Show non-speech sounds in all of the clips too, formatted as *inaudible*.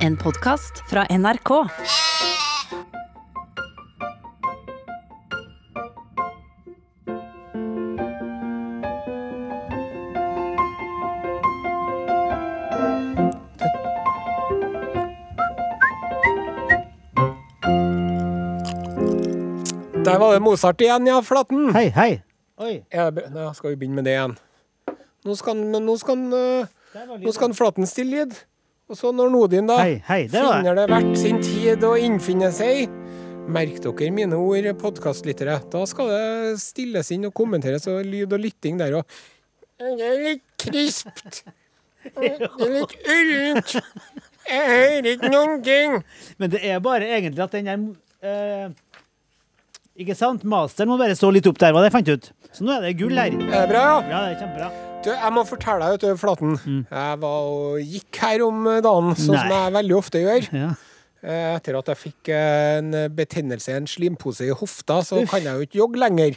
En podkast fra NRK. Der var det Mozart igjen, ja, Flaten. Hei, hei. Oi. Nå skal vi begynne med det igjen. Nå skal, han- men nå skal, øh, nå skal han Flaten stille lyd. Og så når Nodin da Hei, hei, det finner det verdt sin tid å innfinne seg Merk dere mine ord, podkastlyttere. Da skal det stilles inn og kommenteres og lyd og lytting der òg. Det er litt krispt. Det er litt ullent. Jeg hører ikke noen ting. Men det er bare egentlig at den der eh, Ikke sant? Masteren må bare stå litt opp der, hva det fant ut. Så nå er det gull her. Det Er bra, ja? Ja, det er kjempebra. Jeg må fortelle deg, vet du, Flaten. Jeg var og gikk her om dagen, sånn som Mm. Jeg veldig ofte gjør. Ja. Eh, Etter at jeg fikk eh, en betennelse, en slimpose i hofta, så Uff. kan jeg jo ikke jogge lenger.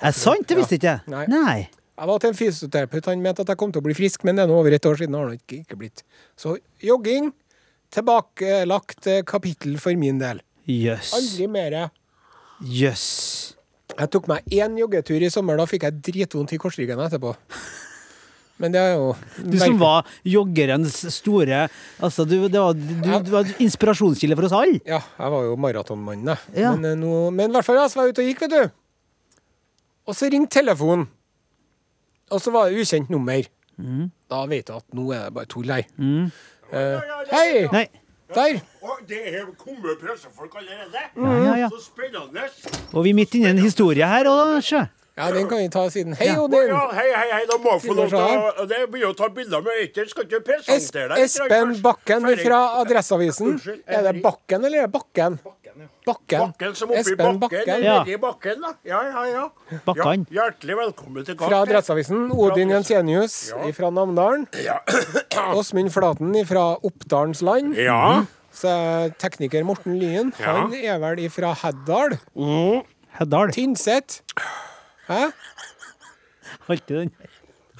Er det sant? Det visste ikke jeg. Nei. Nei. Jeg var til en fysioterapeut, han mente at jeg kom til å bli frisk, men det er nå over et år siden har han ikke, ikke blitt. Så jogging, tilbakelagt eh, kapittel for min del. Jøss. Aldri mer. Jøss. Jeg tok meg én joggetur i sommer, da fikk jeg dritvondt i korsryggen etterpå. Men det er jo Du som var joggerens store Altså, du, det var, du, du var inspirasjonskilde for oss alle. Ja, jeg var jo maratonmannen, jeg. Ja. Men, eh, men i hvert fall, jeg var ute og gikk, vet du. Og så ringte telefonen. Og så var det ukjent nummer. Da vet du at nå er det bare tull her. Eh, hei! Nei. Der! Og det er kommet pressefolk allerede? Ja, ja, ja. Så spennende. Og vi er midt inne i en historie her òg, sjø. Ja, den kan vi ta siden. Hei, Ja. Odin! Ja, hei, hei, hei, da må jeg få lov til å Det å ta bilder med Øystein. Skal ikke presentere deg? Espen? Bakken fra Adresseavisen. Unnskyld, Er det Bakken eller er det Bakken? Bakken. Bakken som oppi Espen bakken. Bakken. Ja. Nedi bakken, da. Ja, ja, ja. Bakkan. Ja, hjertelig velkommen til Fra gang. Adresseavisen. Odin Jensenius Ja. fra Namdalen. Ja. *clears throat* Åsmund Flaten fra Oppdalens land. ja. Så er tekniker Morten Lyen. Ja. Han er vel ifra Heddal. Mm. Heddal. Tynset. Hæ? Alltid den.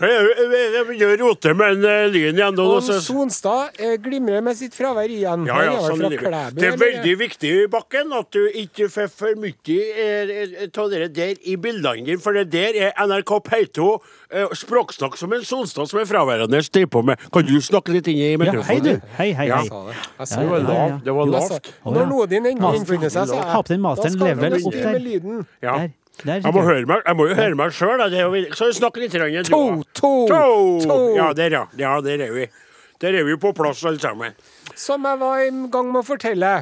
Jeg begynner å rote med en eh, lyn igjen. nå, Og så- Sonstad eh, glimrer med sitt fravær igjen. Ja, ja, sånn det. Det er eller? veldig viktig, Bakken, at du ikke får for mye av det der i bildene dine. For det der er NRK P2 eh, språksnakk som en Sonstad som er fraværende driver på med. Kan du snakke litt inn i Ja, hei, du. Hei, hei, hei. Det. Ja, Det var det. ja, ja. lavt. Det var lavt. Når Nodin endelig innfinner seg, så er den da skal du han med lyden. Ja. Der. Der Jeg må, høre meg, jeg må jo høre meg sjøl. Så snakk litt. grann, du To, to, to. to. Ja, der, ja. ja. Der er vi. Der er vi på plass, alle sammen. Som jeg var i gang med å fortelle.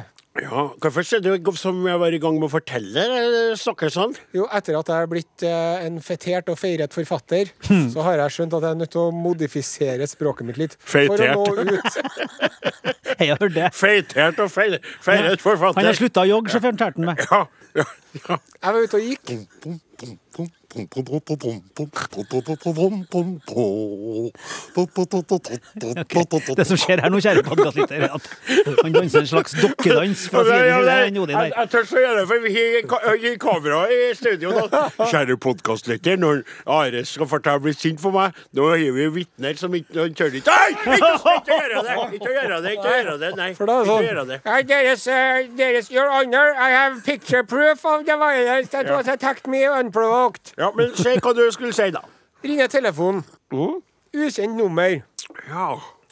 Ja, Hvorfor ser du som jeg var i gang med å fortelle? eh, Snakker sånn? Jo, etter at jeg er blitt eh, en fetert og feiret forfatter, så har jeg skjønt at jeg er nødt til å modifisere språket mitt litt. For Feitert. å nå ut. *laughs* Jeg hørte det. Feitert og feil- feiret forfatter. Han har slutta å jogge, sjåføren Terten meg. Ja, ja, ja. Jeg var ute og gikk. Det som skjer her nå, kjære podkastlytter, er at han danser en slags dokkedans fra Ja, side ja, til Jeg, jeg tør ikke å gjøre det, for vi har kamera i studio. Da. Kjære podkastlytter, når Are skal fortelle blir sint for meg, nå har vi vitner som ikke han tør ikke Nei! Ikke, gjøre det! Ikke gjøre det! Ikke gjøre det! Nei, ikke sånn gjøre det. "Uh, deres, uh, deres, Your Honor, I have picture proof of the violence that was attacked me unprovoked. Ja, men si hva du skulle si, da. Ringer telefonen. Mm. Ukjent nummer. Ja.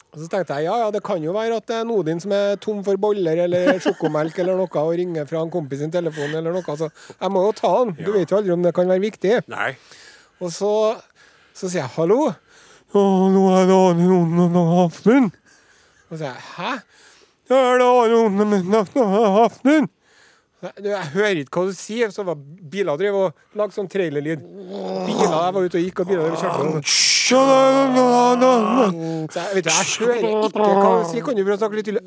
Og så tenkte jeg ja, ja, det kan jo være at det er Nodin som er tom for boller eller sjokomelk eller noe, og ringer fra en kompis sin telefon eller noe. Så jeg må jo ta den. Du vet jo aldri om det kan være viktig. Nei. Og så, så sier jeg hallo. Ja, nå er det Arne Hafnund. Og så sier jeg hæ? Ja, er det Arne Hafnund? Jeg hører ikke hva du sier. Så var biler drev og lagde sånn trailerlyd. Biler, Jeg var ute og gikk, og biler drev og kjørte. Så jeg, vet du, jeg hører ikke hva du sier. Kan du prøve å snakke litt tydelig?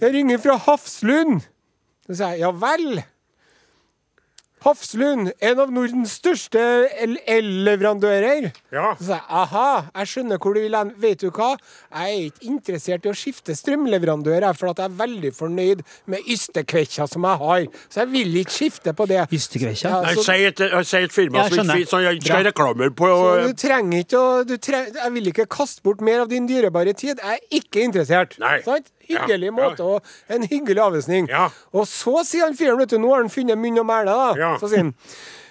Jeg ringer fra Hafslund. Så sier jeg ja vel. Hafslund, en av Nordens største el- el-leverandører. Ja. Så sa jeg aha, jeg skjønner hvor du vil hen. Vet du hva? Jeg er ikke interessert i å skifte strømleverandør, for at jeg er veldig fornøyd med ystekvekkja som jeg har. Så jeg vil ikke skifte på det. Ystekvekkja? Ja, Nei, så- si et, et firma Ja, som ikke sånn jeg ikke skal ha reklamer på. Så du trenger ikke å treng... Jeg vil ikke kaste bort mer av din dyrebare tid. Jeg er ikke interessert. Nei. Sant? Hyggelig måte og en hyggelig avvisning. Ja. Og så sier han fyren, vet du, nå har han funnet munn og mæle, da. Så sier han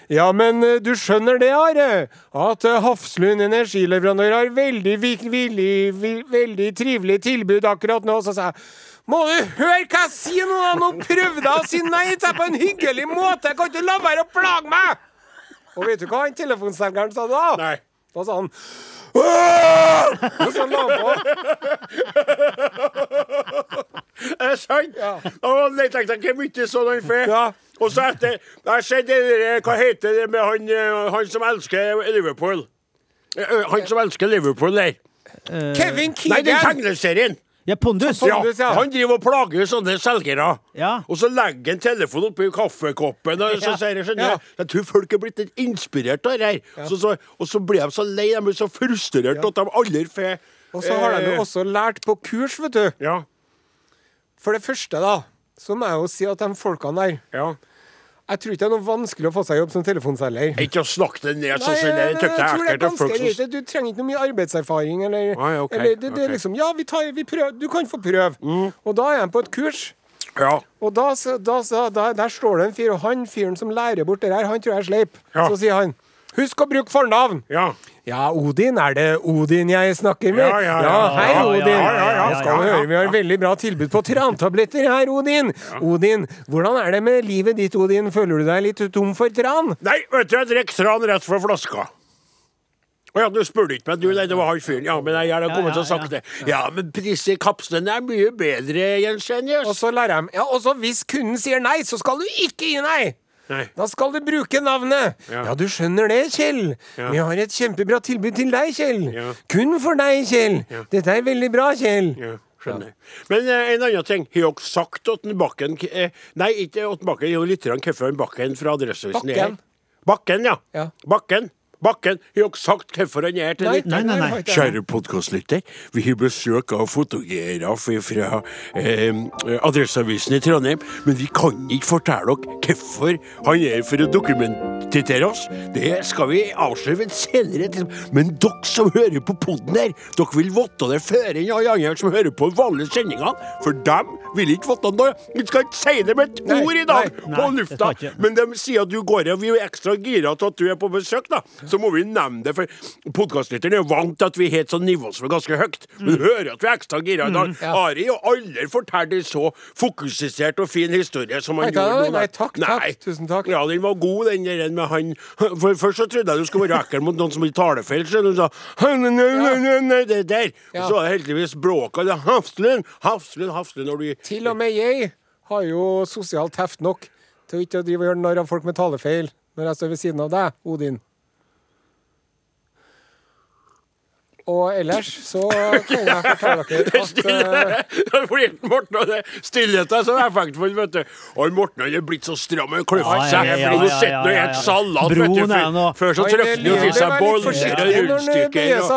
ja, men eh, du skjønner det, Are, at eh, Hafslund energileverandør har veldig, vi- villig, veldig trivelig tilbud akkurat nå. Så sa jeg må du høre hva jeg sier nå? da? Nå prøvde jeg å si nei til på en hyggelig måte. Jeg kan ikke la være å plage meg! Og vet du hva han telefonselgeren sa da? Nei. Da sa han! Og så la han på. *laughs* Er det sant? Ja. Og jeg tenkte ikke mye sånn han får. Ja. Og så etter Jeg har sett det der, Hva heter det med han, eh, han som elsker Liverpool? Eh, eh, Han som elsker Liverpool der. Kevin Keegan. Nei, den tegneserien. Ja, Pondus. Ja. Pondus, ja. Han driver og plager sånne selgere. Ja. Og så legger han telefonen oppi kaffekoppen. Og så Ja. sier jeg, skjønner Ja. du, Jeg tror folk er blitt litt inspirert av det her. Så, så, og så blir de så lei, de blir så frustrert at de aldri får Og så har de jo eh, også lært på kurs, vet du. Ja. For det første, da, så må jeg jo si at de folkene der ja. Jeg tror ikke det er noe vanskelig å få seg jobb som telefonselger. Ikke å snakke det ned sånn som det. jeg, Jeg tror det er ganske Du trenger ikke noe mye arbeidserfaring. Eller, Nei, okay, eller det, det er liksom Ja, vi tar, vi prøver, du kan få prøve. Og da er han på et kurs. Ja. Og da, da, da, der står det en fyr, og han fyren som lærer bort det her, han tror jeg er sleip. Ja. Så sier han Husk å bruke fornavn! Ja. Ja, Odin, er det Odin jeg snakker med? Ja, ja, ja. hei, Ja, ja, Odin. ja, ja, ja, skal du ja, ja. høre, vi har veldig bra tilbud på trantabletter her, Odin. Odin, hvordan er det med livet ditt, Odin? Føler du deg litt tom for tran? Nei, vet du, jeg drikker tran rett fra flaska. Å ja, du spurte ikke meg, du. Nei, det var han fyren. Ja, men jeg har kommet ja, til å sagt ja. det. Ja, men disse kapslene er mye bedre, Jens Og så lærer jeg Ja, og så hvis kunden sier nei, så skal du ikke gi nei! Nei. Da skal du bruke navnet. Ja, Ja. du skjønner det, Kjell. Ja. Vi har et kjempebra tilbud til deg, Kjell. Ja. Kun for deg, Kjell. Dette er veldig bra, Kjell. Ja, skjønner. Men eh, en annen ting. Har dere sagt Åtten Bakken eh, Nei, ikke Åtten Bakken, jo litt hvorfor Bakken fra Adresseavisen. Bakken. Bakken, ja. Ja. Bakken. Bakken. Har dere sagt hvorfor han er her til Nei. Nei, nei, nei. ikke. Kjære podkastlytter, vi har besøk av fotografer fra eh, Adresseavisen i Trondheim, men vi kan ikke fortelle dere hvorfor han er for å dokumentere oss. Det skal vi avsløre ved senere tidspunkt. Men dere som hører på podden her, dere vil vite det før enn alle andre som hører på vanlige sendinger, for dem vil ikke vite noe. Vi skal ikke si det med et ord i dag nei. på lufta, men de sier at du går av. Vi er ekstra gira til at du er på besøk, da. Så må vi nevne det, for podkastlytteren er jo vant til at vi har et sånt nivå som er ganske høyt. Men du hører at vi er ekstra gira i dag. Ja. Ari har aldri fortalt en så fokusert og fin historie som han Nei, gjorde nå. nei, takk, takk, takk. Tusen takk. Ja, den var god, den der med han For Først så trodde jeg du skulle være ekkel mot noen som hadde talefeil. Så du sa «Nei, nei, nei, nei, nei», det der. Og så er det heldigvis bråka. Det er Hafslund, Hafslund, Hafslund. Til og med jeg har jo sosialt heft nok til å ikke drive og gjøre narr av folk med talefeil når jeg står ved siden av deg, Odin. Og ellers så *laughs* kan jeg fortelle dere at eh, *laughs* Fordi Morten hadde deg, så effektfull, vet du. Og Morten han er blitt så stram og kløft Ja, seg. nå sitter han og spiser salat, vet du. Broen er Før, nå- før så trykte han i seg boller og rundstykker. og-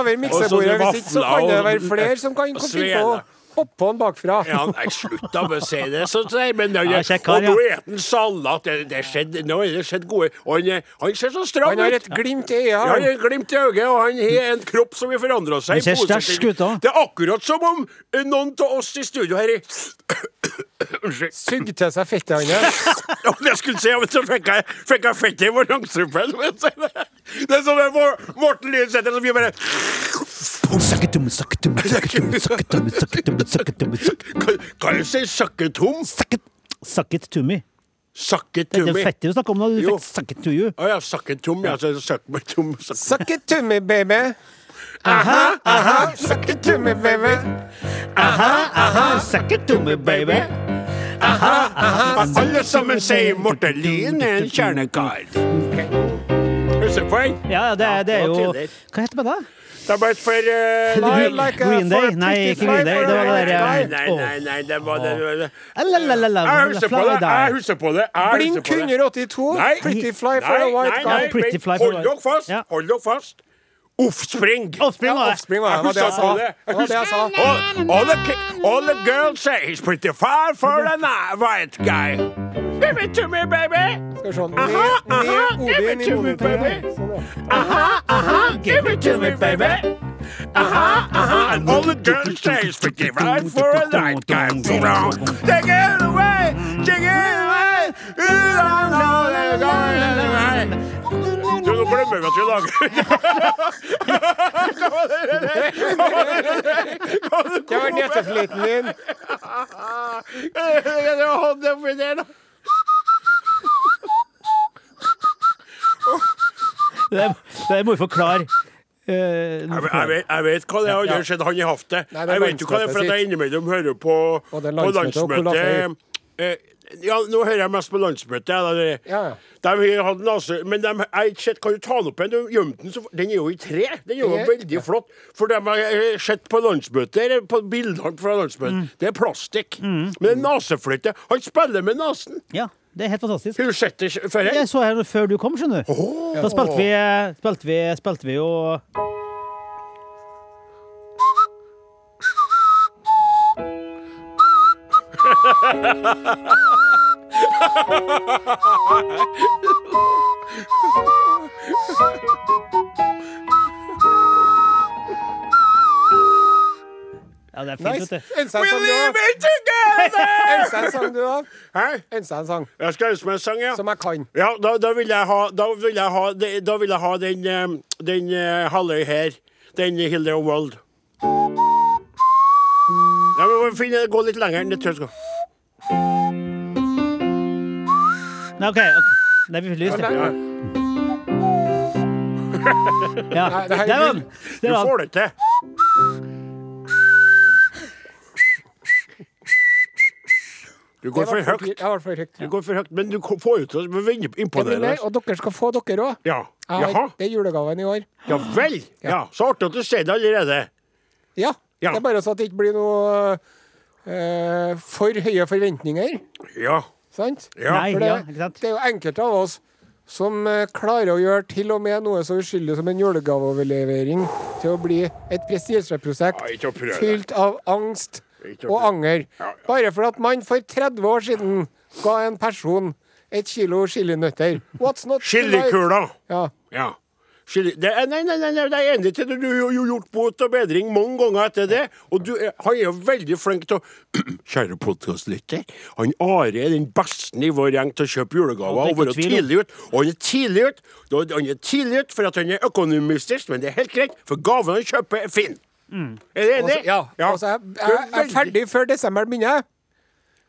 så vafler og- være finne på hoppe på han bakfra. Ja, nei, slutt å si det. sånn, så, men, han, Ja, kar, og nå ja. spiser han salat. Det, det skjedde, nå er det skjedd gode Og han, han ser så stram Han har et glimt i Ja, han har et glimt i øyet, og han har en kropp som vil forandre seg. Han ser sterk ut òg. Det er akkurat som om noen av oss i studio her er *coughs* Unnskyld. Sugd til seg fettet hans. Ja, det skulle si, men så fikk jeg, fikk jeg fettet i vrangstrupen. Det er som en Morten Lynsæter som og bare *laughs* Sakketum, sakketum, sakketum, sakketum, sakketum, sakketum, sakketum. Kan du si sakketum? Sakket- Sakket to me. Det er Sakketumi. å snakke om det. Du fikk sakket to you. Å ja, to Ja, så it to me, baby. Aha, aha, suck it to me, baby. Aha, sakket to me, baby. Alle sammen sier Morten Lien er en kjernekar. Husker du på den? Ja, ja, det, det er jo. Hva heter det? da? De ble for *laughs* uh, Green- like a Green Day? for Nei, pretty ikke Green Day, fly for det var a det derre white guy. Nei, nei, nei, det var det, det, Jeg husker på det. Jeg husker på det. Blink husker på det. 182. Nei. Pretty fly for a white guy. Hold dere fast. Ja. Hold dere fast. Offspring. Offspring Ja, var det. Offspring var det. Det var det jeg husker Det det jeg sa. All the girls say he's pretty far for *laughs* a white guy. Give it to me, baby. Skal vi se. Aha, aha, give it to me, baby. Sånn. Aha, aha, give it to me, baby. Aha, aha, and all the girls say pretty right for a white wrong. Take it away, take it away. You don't know they're going away. Du, nå glemmer vi at vi lager *laughs* det var nesefliten din. Det var han oppi der, da. Det, det må vi forklare. Eh, Jeg, vet- jeg, vet, jeg vet hva det er, det har skjedd han i haftet. Jeg vet jo hva det er, for at jeg innimellom hører på, på landsmøte. Eh, Ja, nå hører jeg mest på landsmøtet. Ja, ja. De har hatt men de, jeg sett, kan du ta den opp igjen? Du gjemte den, så, den er jo i tre. Den er jo yeah. veldig flott. For de har sett på landsmøtet, på bildene fra landsmøtet, det er plastikk. Men det er neseflytte. Han spiller med nesen. ja, det er helt fantastisk. Har du sett det før? Jeg så her før du kom, skjønner du. Da spilte vi, spilte vi, spilte vi jo *laughs* Ja, det er fint, Nice. vet du. We en live it together! Ønsker *laughs* en sang, du da? Hæ? Ønsker en sang Jeg skal ønske meg en sang, ja. som jeg kan. Ja, da, da vil jeg ha Da vil jeg ha, da vil jeg ha den, eh, den eh, halvøy her. Den Hilde of World. Ja, men vi må finne, Gå litt lenger. Det tror jeg skal. Nei, OK. ok. Nei, vi lyst, Ja, ja. ja. Det er Der var den. Du får det til. Du går for høyt. Jeg var for høyt. Du går for høyt, Men du får jo til å imponere og dere skal få dere òg. Ja. Jaha. Det er julegaven i år. Ja vel. Ja, Så artig at du sier det allerede. Ja. Ja. Det er bare så at det ikke blir noe eh, for høye forventninger. Ja. Sant? Ja. Nei, For det, ja, ikke sant? det er jo enkelte av oss som eh, klarer å gjøre til og med noe så uskyldig som en julegaveoverlevering til å bli et prestisjeprosjekt fylt av angst og anger. Bare for at man for 30 år siden ga en person et kilo chilinøtter. What's not? Chilikula. Ja. Ja. Chili. Det nei, nei, nei, nei, det er enig til. Du har jo gjort bot og bedring mange ganger etter det. Og du er, han er jo veldig flink til å *clears throat* Kjære podkastlytter. Han Are er den beste i vår gjeng til å kjøpe julegaver er og være tidlig ut. Og han er tidlig ut. Han er tidlig ut for at han er økonomistisk, men det er helt greit, for gaven han kjøper, er fin. Er det enig? Ja. ja. Altså, jeg, jeg, jeg er ferdig før desember begynner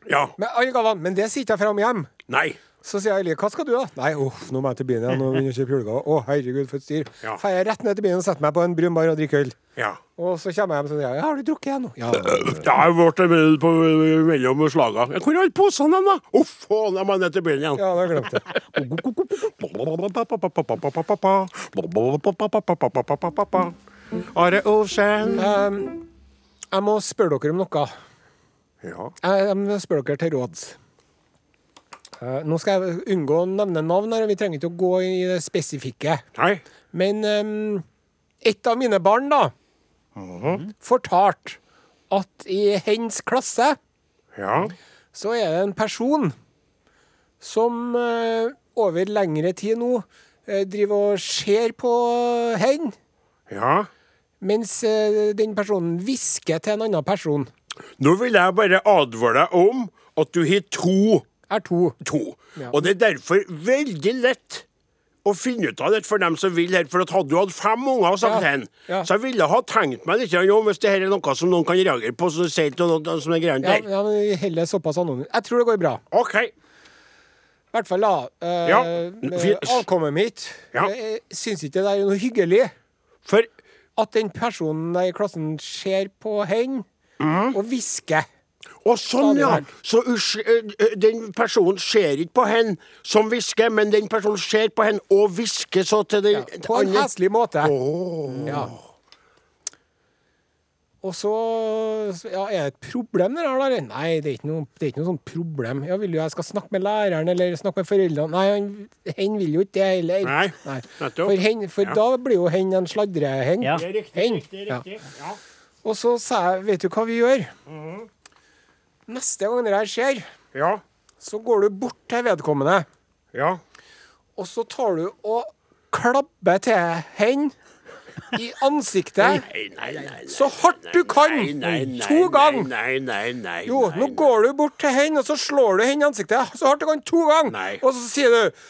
Ja. med alle gavene, men det sitter jeg fram hjem. Nei. Så sier jeg hva skal du da? Nei, uff, nå må jeg til byen igjen og begynne å kjøpe julegaver. Å, herregud, for et styr. Ja. Får jeg rett ned til byen og setter meg på en brun bar og drikker øl. Ja. Og så kommer jeg hjem og sier ja, har du drukket igjen nå? Ja. Det har vært en på mellom slaga. Hvor er alle posene hen, da? Uff, å, de er ned til byen igjen. Ja, det glemte jeg glemt det. Are Ocean. Um, jeg må spørre dere om noe. Ja. Jeg, må spørre dere til råds. Uh, nå skal jeg unngå å nevne navn, her, og vi trenger ikke å gå i det spesifikke. Nei. Men um, et av mine barn, da, fortalte at i hens klasse Ja. så er det en person som uh, over lengre tid nå uh, driver og ser på hen, Ja. Mens eh, den personen hvisker til en annen person. Nå vil jeg bare advare deg om at du har to. Er to. to. Ja. Og det er derfor veldig lett å finne ut av det for dem som vil her. For at hadde du hatt fem unger og sagt Ja. hen, Ja. så jeg ville ha tenkt meg litt om hvis det her er noe som noen kan reagere på, så sier ikke noe som er greiene Ja, der. ja, men heller såpass anonymt. Jeg tror det går bra. OK. I hvert fall da. eh, Ja. Avkommet mitt Ja. Jeg syns ikke det der er noe hyggelig. For At den personen i klassen ser på henne Mm. og hvisker. Og sånn, ja. Så den personen ser ikke på hen som hvisker, men den personen ser på hen og hvisker så til den På en andre. heslig måte. Åh. Ja. Og så Ja, er det et problem det der? eller? Nei, det er ikke noe, det er ikke noe sånn problem. Jeg vil jo jeg skal snakke med læreren eller snakke med foreldrene? Nei, han, hen vil jo ikke det heller. Nei, nettopp. For, hen, for Ja. da blir jo hen en sladrehen. Ja. Det er riktig, Hen. riktig, Ja. riktig. Ja. Og så sa jeg, vet du hva vi gjør? Mhm. Neste gang det her skjer, Ja. så går du bort til vedkommende, Ja. og så tar du og klabber til hen i ansiktet. Nei, nei, nei. Så hardt du kan! To ganger! Nei, nei, nei. Jo, nå går du bort til henne, og så slår du henne i ansiktet så hardt du kan to ganger. Og så sier du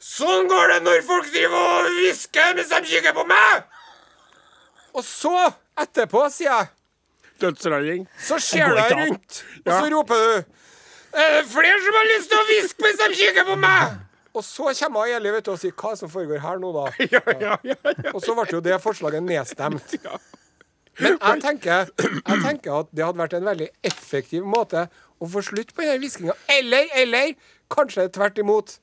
Sånn går det når folk driver og hvisker mens de kikker på meg! Og så, etterpå, sier jeg, Dødsralling. så ser du deg rundt, og så roper du Er det flere som har lyst til å hviske mens de kikker på meg? Og så kommer Eli vet du, og sier hva som foregår her nå, da? *laughs* Ja, ja, ja. ja. Og så ble jo det forslaget nedstemt. *laughs* Men jeg tenker, jeg tenker at det hadde vært en veldig effektiv måte å få slutt på denne hviskinga. Eller, eller kanskje tvert imot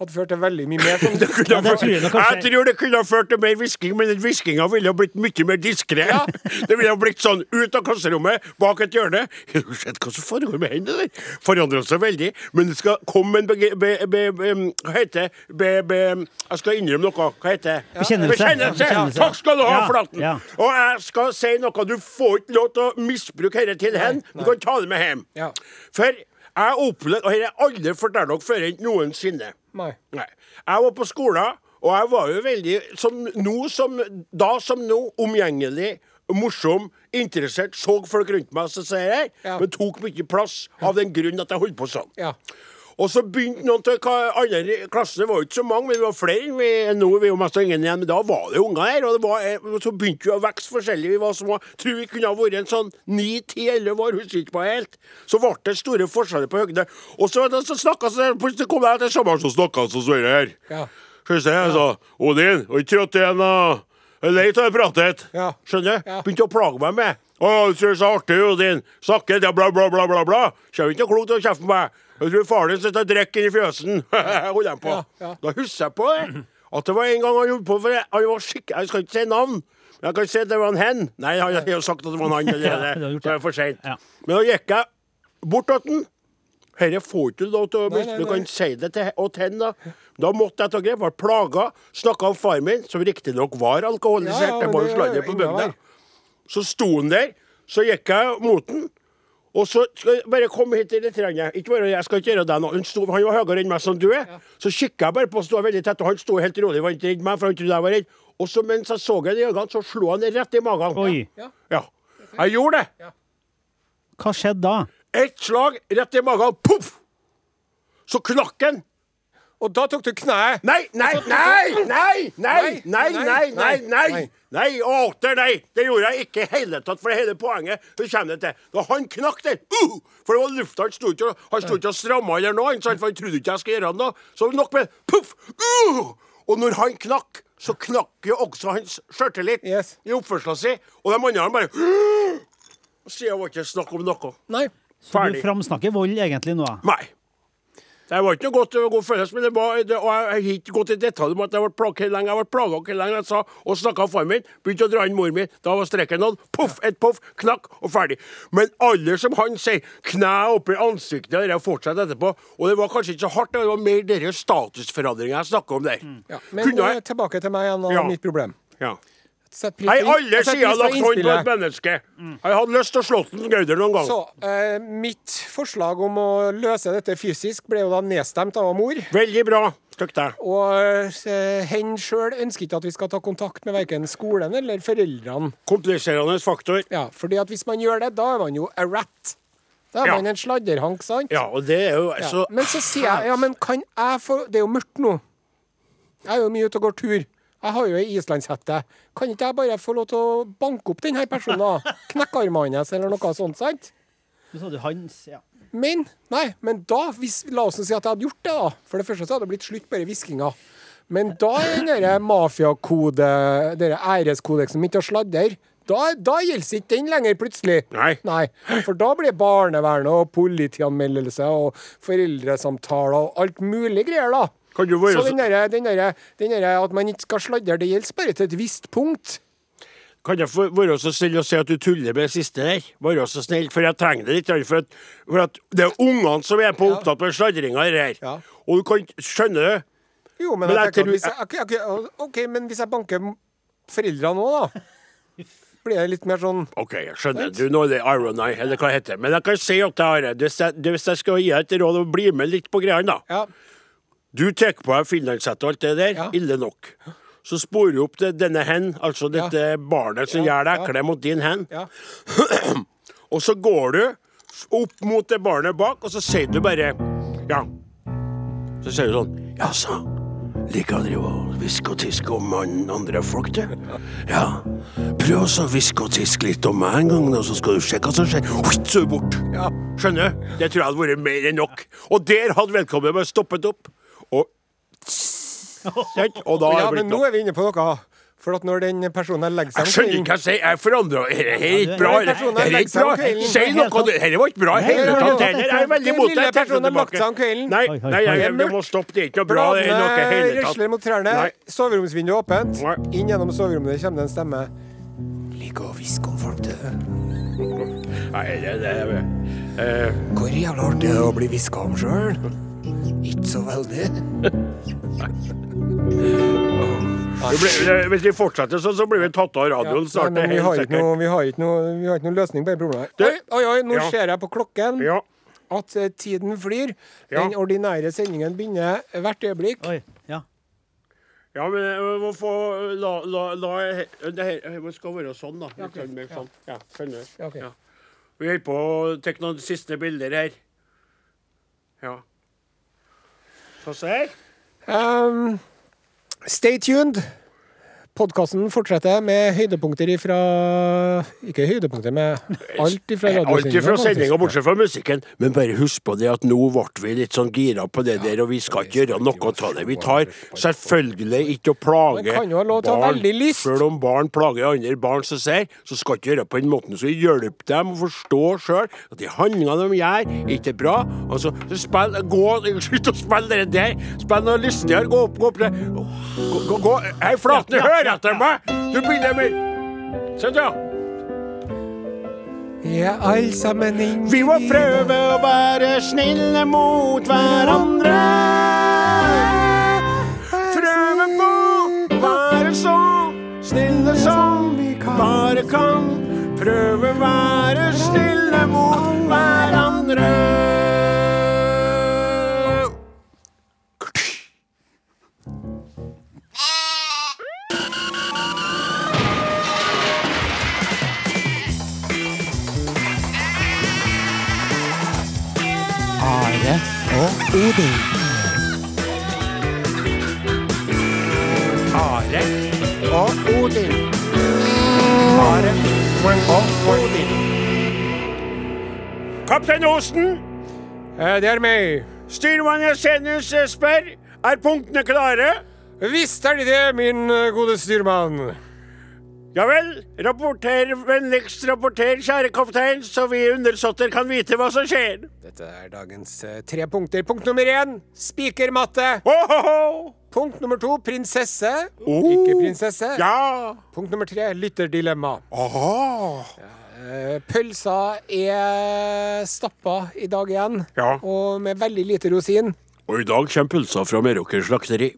hadde ført til veldig mye mer *laughs* Kunne Ja, det tror jeg kanskje. jeg tror det kunne ha ført til mer hvisking, men den hviskinga ville ha blitt mye mer diskré. Ja. *laughs* Det ville ha blitt sånn ut av klasserommet, bak et hjørne. Har du sett hva som foregår med henne der? Forandra seg veldig. Men det skal komme en bege... Be, be, be, hva heter det? Be, be, jeg skal innrømme noe. Hva heter det? Bekjennelse. Bekjennelse. Bekjennelse. Takk skal du ha, Ja, Flaten. ja. Og jeg skal si noe. Du får ikke lov til å misbruke dette til hen. Du kan ta det med hjem. Ja. For jeg opplevde, og dette har jeg aldri fortalt dere før noensinne. Nei. Nei. Jeg var på skolen, og jeg var jo veldig, som nå som da som nå, omgjengelig, morsom, interessert, så folk rundt meg, så sier jeg, Ja. men tok mye plass av den grunn at jeg holdt på sånn. Ja. Og så begynte noen til andre klasse, det var jo ikke så mange, men vi var flere vi er vi jo mest ingen igjen, men da var det unger her, og det var, eh, så begynte vi å vokse forskjellig, vi var små, tror vi kunne ha vært en sånn 9-10-11 år, husker ikke på helt, så ble det store forskjeller på høgde, og så, så snakket så plutselig kom jeg til sammen som snakket så dette her. Ja. Skal vi se, jeg sa, Odin, og ikke trøtt igjen da, lei av det pratet, Ja. skjønner? Ja. Begynte å plage meg med, å, du tror det er så artig, Odin, snakker, ja, bla, bla, bla, bla, bla, kommer ikke noe klokt å kjefte på meg, jeg tror faren din sitter og drikker i fjøsen, *laughs* holder jeg på. Da husker jeg på det, at det var en gang han gjorde på, for han var skikkelig, jeg skal ikke si navn, men jeg kan si at det var en hen. Nei, han har jo sagt at det var en han, *laughs* allerede, så det er for sent. Ja. Men da gikk jeg bort til den, Herre får ikke lov til å miste, du kan si det til hen, da. Da måtte jeg ta grep, var plaga, snakka om far min, som riktignok var alkoholisert, Ja, ja, det var jo det er sladder på bygda. Så sto han der, så gikk jeg mot den, og så skal jeg bare komme hit litt. grann. Ikke bare, jeg skal ikke gjøre det nå. Han, sto, han var høyere enn meg som du er. Så kikka jeg bare på, stod veldig tett, og han sto helt rolig, var ikke redd meg, for han trodde jeg var redd. Og så mens jeg så ham i øynene, så slo han rett i magen. Oi. Ja. Jeg gjorde det. Hva skjedde da? Ett slag rett i magen. Poff! Så knakk han. Og da tok du kneet. Nei, nei, nei, nei, nei, nei, nei, nei, nei. Nei, åter nei. Det gjorde jeg ikke i hele tatt, for det hele poenget så kommer det til. Da han knakk der, uh, for det var lufta, han sto ikke han sto ikke og stramma eller noe, for han trodde ikke jeg skulle gjøre noe. Så nok med puff, uh, og når han knakk, så knakk jo også hans skjørtelit Yes. i oppførselen sin, og de andre bare uh, Så jeg var ikke snakk om noe. Nei. Så du framsnakker vold egentlig nå? Nei. Det var ikke noe godt, god følelse, men det var, det, og jeg har ikke gått i detalj om at jeg ble plaget hvor lenge. Jeg ble plaga hvor lenge jeg sa, og snakka om faren min. Begynte å dra inn mor mi. Da var streken nådd. Poff, et poff, knakk, og ferdig. Men alle som han sier, kne oppi ansiktet, og det fortsetter etterpå. Og det var kanskje ikke så hardt, det var mer dere statusforandringer jeg snakka om der. Ja. Men Kunne eh, jeg tilbake til meg igjen og Ja. mitt problem. Ja. Sett pris på- har alle sider har lagt hånd på et menneske. menneske. Jeg hadde lyst til å slå den Gauder noen gang. Så eh, mitt forslag om å løse dette fysisk ble jo da nedstemt av mor. Veldig bra. Støkk deg. Og eh, hen sjøl ønsker ikke at vi skal ta kontakt med verken skolen eller foreldrene. Kompliserende faktor. Ja, fordi at hvis man gjør det, da er man jo a rat. Da er Ja. man en sladderhank, sant? Ja, og det er jo Ja. så Men så sier jeg ja, men kan jeg få Det er jo mørkt nå. Jeg er jo mye ute og går tur. Jeg har jo ei islandshette. Kan ikke jeg bare få lov til å banke opp denne personen? Knekke armene hans, eller noe sånt, sant? Du sa du hans, ja. Men nei, men da, hvis, la oss si at jeg hadde gjort det, da. For det første så hadde det blitt slutt på hviskinga. Men da er den mafiakode, den æreskodeksen min til å sladre, da, da gjelder ikke den lenger, plutselig. Nei. Nei. For da blir barnevernet og politianmeldelse og foreldresamtaler og alt mulig greier, da. Kan du være Så den derre den der, den derre at man ikke skal sladre, det gjelder bare til et visst punkt. Kan jeg få være så snill å si at du tuller med det siste der? Være så snill, for jeg trenger det litt. For at, for at det er ungene som er på opptatt med sladringa her. Ja. Og du kan skjønne det. Jo, men, Men jeg jeg hvis jeg, okay, okay, ok, men hvis jeg banker foreldrene nå, da? Blir det litt mer sånn OK, jeg skjønner. Du, nå er det irony, eller hva det heter. Men jeg kan si at jeg har det. Hvis jeg, skal gi deg et råd bli med litt på greiene, da. Ja. Du tar på deg finlandshette og alt det der. Ja. Ille nok. Så sporer du opp det, denne hen, altså Ja. dette barnet som Ja, gjør deg ja. ekle mot din hen. ja. *clears throat* Og så går du opp mot det barnet bak, og så sier du bare Ja. Så sier du sånn Jaså, liker å drive og hviske og tiske om andre folk, du? Ja. Prøv også å hviske og tiske litt om meg en gang, da, så skal du se hva som skjer. Så er du bort. Ja. Skjønner? Det tror jeg hadde vært mer enn nok. Og der hadde vedkommende bare stoppet opp. Og? *laughs* Og da ja, det men nå er vi inne på noe. For at når den personen her legger seg Jeg skjønner ikke hva jeg sier. Jeg forandrer Er det ikke bra? Det er ikke bra. Si noe! det- Dette var ikke bra i hele tatt. heller. Jeg er veldig imot det. Jeg trekker personen har tilbake. Nei, nei, jeg, vi må stoppe. Det er ikke noe bra. Det er noe hele tatt. Rusler mot trærne. Soveromsvinduet er åpent. Inn gjennom soverommet kommer det en stemme. Liker å hviske om folk, døde. Nei, det, det, eh, Hvor jævla artig er det å bli hviska om sjøl? Ikke så veldig. Hvis vi fortsetter sånn, så blir vi tatt av radioen ja, snart. vi har, ikke noe, vi, har ikke noe, vi har ikke noe løsning på det problemet. Du- Oi, oi, oi, nå Ja. ser jeg på klokken Ja. at eh, tiden flyr. Ja. Den ordinære sendingen begynner hvert øyeblikk. Oi, ja. Ja, men vi må få La, la, la det her det skal være sånn, da. Litt sånn, mer sånn. Ja, skjønner. Ja, Okay. Ja. Vi holder på å ta noen siste bilder her. Ja. Så ser. Um, stay tuned. Podkasten fortsetter med høydepunkter ifra Ikke høydepunkter, med alt ifra Alt ifra sendinga, bortsett fra musikken. Men bare husk på det at nå ble vi litt sånn gira på det der, og vi skal ikke gjøre noe av det. Vi tar selvfølgelig ikke å plage til å ha. Selv om barn plager andre barn som ser, så skal ikke gjøre på den måten. Så hjelp dem å forstå sjøl at de handlingene de gjør, ikke er bra. Altså, så spill, gå, Slutt å spille det der. Spill noe lystigere. Gå opp, gå opp. Gå, gå, gå. Hei, Flatne, hør etter meg! Du begynner med Sånn, ja. Vi er alle sammen inn Vi må prøve å være snille mot hverandre. Prøve på å være så snille som vi bare kan. Prøve å være snille mot hverandre. Odin. Are og Odin. Are og Odin. Kaptein Osten, Eh, Det er meg. styrmann Senus spør er punktene klare. Visst er de det, min eh, gode styrmann. Ja vel, rapporter, vennligst rapporter, kjære kaptein, så vi undersåtter kan vite hva som skjer. Dette er dagens eh, tre punkter. Punkt nummer én spikermatte. Ohoho! Punkt nummer to prinsesse. Oh. Ikke prinsesse. Ja! Punkt nummer tre lytterdilemma. Aha. Eh, Pølsa er stappa i dag igjen, Ja. og med veldig lite rosin. Og i dag kommer pølsa fra Meråker slakteri.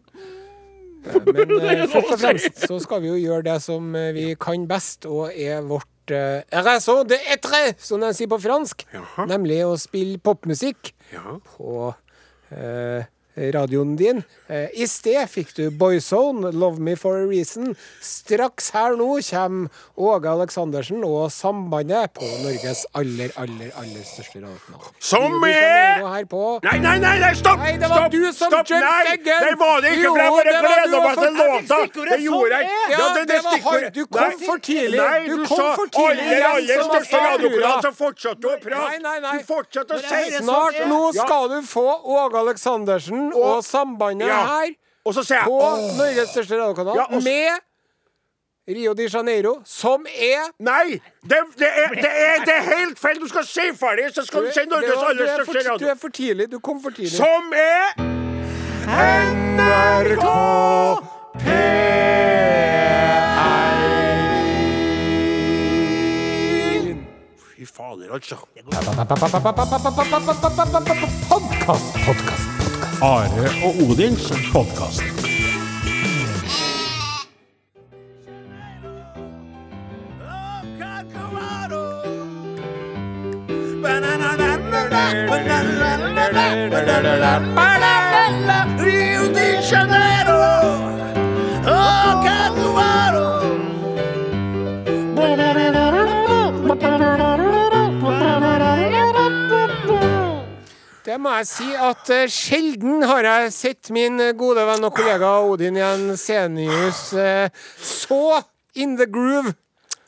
Men *laughs* uh, først og fremst så skal vi jo gjøre det som eh, vi kan best, og er vårt uh, raison de etre, som de sier på fransk. Jaha. Nemlig å spille popmusikk Ja. på eh, radioen din. Eh, I sted fikk du Boyzone, 'Love Me For A Reason'. Straks her nå kommer Åge Aleksandersen og Sambandet på Norges aller, aller, aller største radiokanal. Som er Nei, nei, nei, nei, stopp! Nei, det var stopp, du som stopp. Nei, det var det ikke, for jeg bare det gleda meg til låta. Det gjorde jeg. sånn er. Ja, det, det var du kom Nei, for tidlig. Nei, Du du kom for tidlig aller, aller største radiokanal, så fortsatte du å prate. Nei, nei, nei. Du fortsatte å si jeg Snart nå skal du få Åge Aleksandersen Sporten og, og Sambandet ja. her jeg, på åh. Norges største radiokanal ja, med Rio de Janeiro, som er Nei! Det, det, er, det, er, det er, helt feil! Du skal si ferdig, så skal du si Norges var, aller største for, radio. Du er for tidlig. Du kom for tidlig. Som er NRK P1. Fy fader, altså. Podkast, podkast. Are og Odins podkast. Rio de Janeiro, Det må jeg si at uh, sjelden har jeg sett min gode venn og kollega Odin Jensenius uh, så in the groove.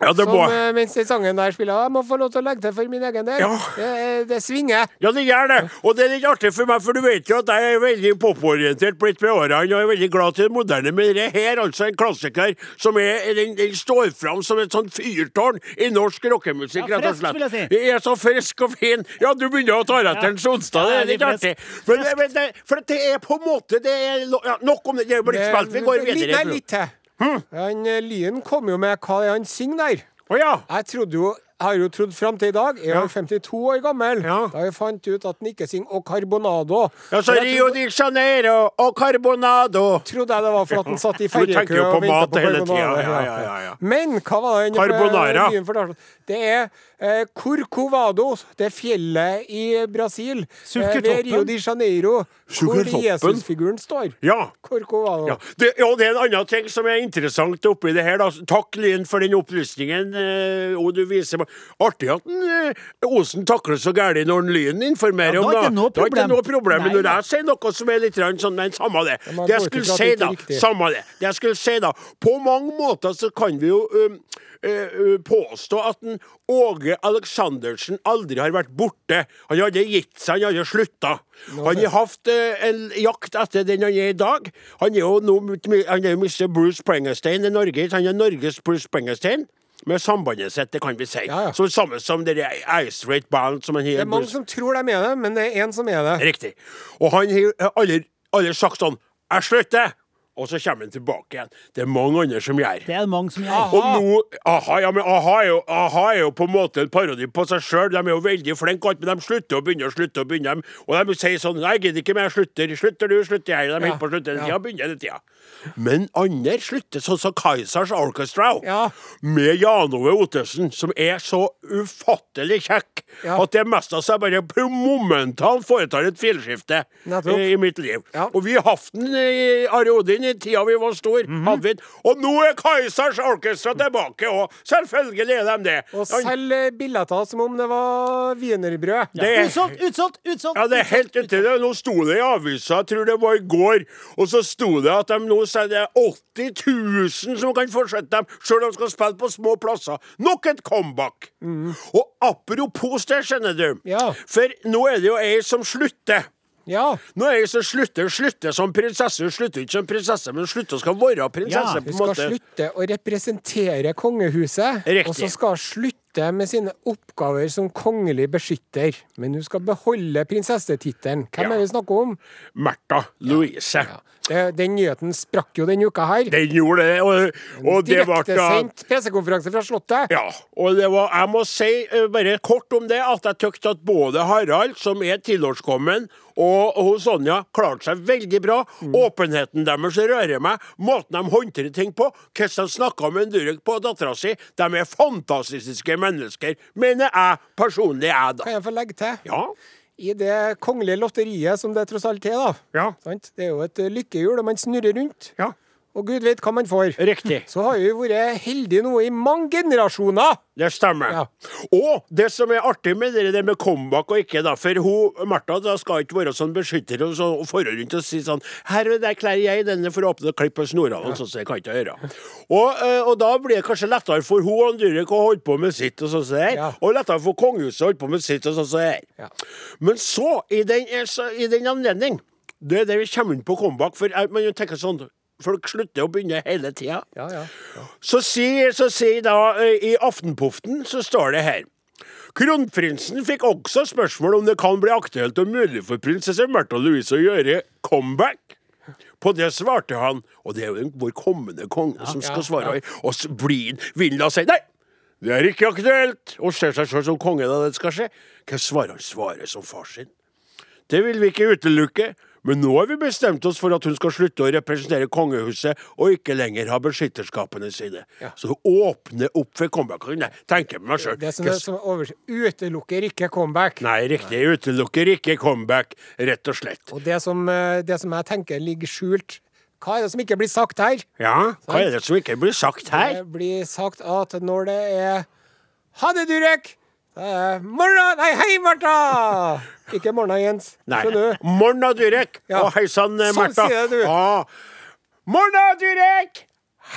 Ja, det Som må eh, mens den sangen der spiller. Jeg må få lov til å legge til for min egen del. Ja. Det, eh, det svinger. Ja, det gjør det. Og det er litt artig for meg, for du vet jo at jeg er veldig poporientert blitt med årene, og er veldig glad til det moderne. Men det her altså en klassiker som er, den, den står fram som et sånt fyrtårn i norsk rockemusikk, Ja, rett og frisk, slett. vil jeg si. Det er så frisk og fin. Ja, du begynner å ta etter ja. onsdag. det er litt det artig. Men, men det, for det er på en måte det er, ja, Nok om det. Det er jo blitt spilt. Vi går videre. Nei, litt til. Hm? Han eh, Lien kom jo med hva det er han synger der. Oh, ja. Jeg trodde jo har jo trodd fram til i dag. Jeg er 52 år gammel. Ja. Da jeg fant ut at han ikke synger 'O Carbonado'. Ja, så Rio de Janeiro O Carbonado. trodde jeg det var for at han satt i *laughs* Du tenker ferjekø jo på mat hele tida. Ja, ja, ja, ja. Men hva var det han Carbonara. Det er eh, Corcovado, det fjellet i Brasil, eh, ved Rio de Janeiro, hvor Jesusfiguren står. Ja. Corcovado. Ja. Det, ja, det er en annen ting som er interessant oppi det her. Da. Takk, Lyn, for den opplysningen. Eh, og du viser meg Artig at den, eh, Osen takler så gærent når den Lyn informerer Ja, om da er det. ikke noe Da er ikke problem. noe problem. Men når jeg sier noe som er litt sånn, men samme det. Det jeg skulle si, da. Samme det. Det jeg skulle si, da. På mange måter så kan vi jo um, eh, eh, påstå at en Åge Aleksandersen aldri har vært borte. Han hadde gitt seg, han hadde slutta. Han har hatt eh, en jakt etter den han er i dag. Han er jo nå Han er jo Mr. Bruce Springsteen i Norge. Han er Norges Bruce Springsteen. Med sambandet sitt, det kan vi si. Ja, ja. Så samme som det Ice Rate Band som han Det er mange som tror de er det, men det er én som er det. Riktig. Og han har aldri, aldri sagt sånn 'Jeg slutter', og så kommer han tilbake igjen. Det er mange andre som gjør. Det er mange som gjør. Og nå Aha, ja, men aha er, jo, aha er jo på en måte en parodi på seg sjøl. De er jo veldig flinke, alt, men de slutter å begynne og slutter å begynne. Og de sier sånn 'Nei, jeg gidder ikke mer, jeg slutter'. Slutter du, slutter jeg. De holder Ja, på å slutte hele tida, begynner hele tida. Men andre slutter, sånn som Kaizers Orchestra, Ja. med Jan Ove Ottesen, som er så ufattelig kjekk Ja. at det mest av seg bare momentant foretar et filskifte Nettopp. eh, i mitt liv. Ja. Og vi har hatt den i Are Odin i tida vi var stor. Mm -hmm. Og nå er Kaizers Orchestra tilbake, òg! selvfølgelig er de det. Og selger billetter som om det var wienerbrød. Ja. er- Utsolgt, utsolgt, utsolgt! Ja, det er helt uti det. Nå sto det i avisa, jeg tror det var i går, og så sto det at de nå selger 80 000 som kan fortsette dem, sjøl om de skal spille på små plasser. Nok et comeback. Og apropos det, skjønner du. Ja. For nå er det jo ei som slutter. Ja. Er jeg som slutter, slutter som prinsesse. Hun slutter ikke som prinsesse, men slutter skal være prinsesse. Ja, på Hun en skal måte. slutte å representere kongehuset. Riktig. Og så skal hun slutte med sine oppgaver som kongelig beskytter. Men hun skal beholde prinsessetittelen. Hvem Ja. er det vi snakker om? Märtha Louise. Det, den nyheten sprakk jo denne uka her. Den gjorde det, og, og det ble Direktesendt pressekonferanse fra Slottet. Ja, og det var, jeg må si eh, bare kort om det, at jeg tykte at både Harald, som er tilårskommen, og, og Sonja klarte seg veldig bra. Åpenheten deres rører meg. Måten de håndterer ting på. Hvordan de snakka med Durek på dattera si. De er fantastiske mennesker, mener jeg personlig, jeg, da. Kan jeg få legge til? Ja. I det kongelige lotteriet som det tross alt er, da. Ja. Det er jo et eh, lykkehjul, og man snurrer rundt. Ja. Og gud vet hva man får. Riktig. Så har vi vært heldige nå i mange generasjoner. Det stemmer. Ja. Og det som er artig med det, det med comeback og ikke, da, for hun, Martha da skal ikke være sånn beskytter og, så, og forhånd rundt og si sånn Her og der kler jeg denne for å åpne og klippe snorene, ja. sånn, så jeg kan ikke gjøre. Og, eh, og da blir det kanskje lettere for hun og Durek å holde på med sitt, og sånn som det her, Ja. Og lettere for kongehuset å holde på med sitt, og sånn som det her. Ja. Men så, i den, eh, i den anledning, det er det vi kommer inn på comeback, for man tenker sånn Folk slutter å begynne hele tida. Ja, ja. Så sier, så sier da eh, i Aftenpoften så står det her Kronprinsen fikk også spørsmål om det kan bli aktuelt og mulig for prinsesse Märtha Louise å gjøre comeback. På det svarte han, og det er jo vår kommende konge som skal svare, og så blir, vil da si nei. Det er ikke aktuelt Og ser seg sjøl som konge da det skal skje. Hva svarer han? Svarer som far sin. Det vil vi ikke utelukke, men nå har vi bestemt oss for at hun skal slutte å representere kongehuset og ikke lenger ha beskytterskapene sine. Så åpne opp for comeback. Jeg tenke med meg sjøl. Det som, er, som over, utelukker ikke comeback. Nei, riktig. Utelukker ikke comeback, rett og slett. Og det som, eh, det som jeg tenker ligger skjult Hva er det som ikke blir sagt her? Ja, hva er det som ikke blir sagt her? Det blir sagt at når det er Ha det, Durek! Er Morna Nei, hei, Martha! Ikke morna, Jens. Nei. Morna, Durek. Ja. Og hei sann, Marta. Sånn sier du. Ah. Morna, Durek.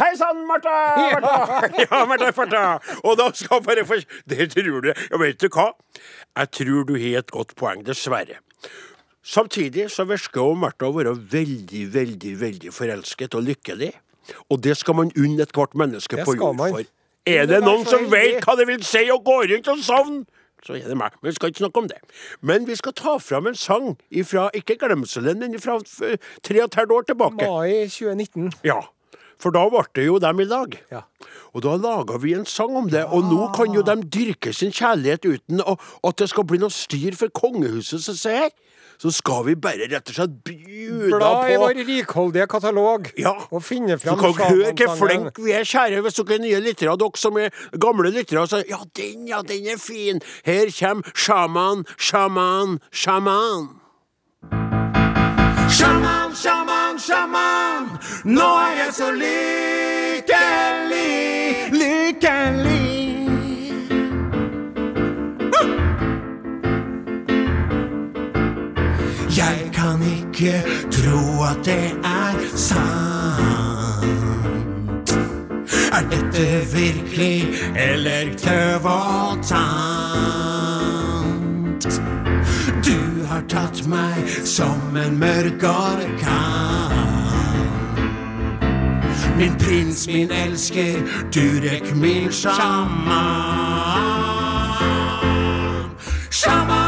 Hei sann, Martha! Ja. Martha. *laughs* Ja, Marta, Marta. Og da skal bare få Det tror du. Ja, vet du hva? Jeg tror du har et godt poeng, dessverre. Samtidig så virker jo Martha å være veldig, veldig, veldig forelsket og lykkelig. Og det skal man unne ethvert menneske på jord man. for. Er det noen som vet hva det vil si å gå rundt og savne? Så er det meg. Men vi skal ikke snakke om det. Men vi skal ta fram en sang ifra, ikke glemselen, men fra tre og et halvt år tilbake. Mai 2019. Ja. For da ble det jo dem i lag. Ja. Og da laga vi en sang om det, og nå kan jo de dyrke sin kjærlighet uten å, at det skal bli noe styr for kongehuset som ser. Så skal vi bare rett og slett bjuda Bla i vår rikholdige katalog Ja. og finne så fram kan dere høre hvor flinke vi er, kjære, hvis dere er nye lyttere. Dere som er gamle lyttere, så Ja, den, ja, den er fin. Her kommer sjaman, sjaman, sjaman. Sjaman, sjaman, sjaman. Nå er jeg så lykkelig, ikke tro at det er sant. Er dette virkelig eller tøv og tant? Du har tatt meg som en mørk orkan. Min prins, min elsker, Durek, min. Sjaman, sjaman,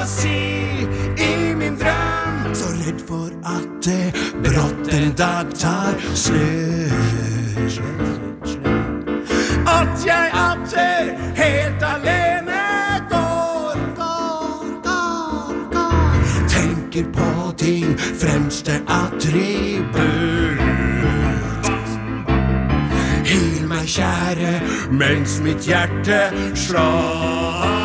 fantasi. I min drøm, så redd for at det brått en dag tar slutt. At jeg atter helt alene går, går, går, går. Tenker på din fremste attributt. Hyl meg, kjære, mens mitt hjerte slår.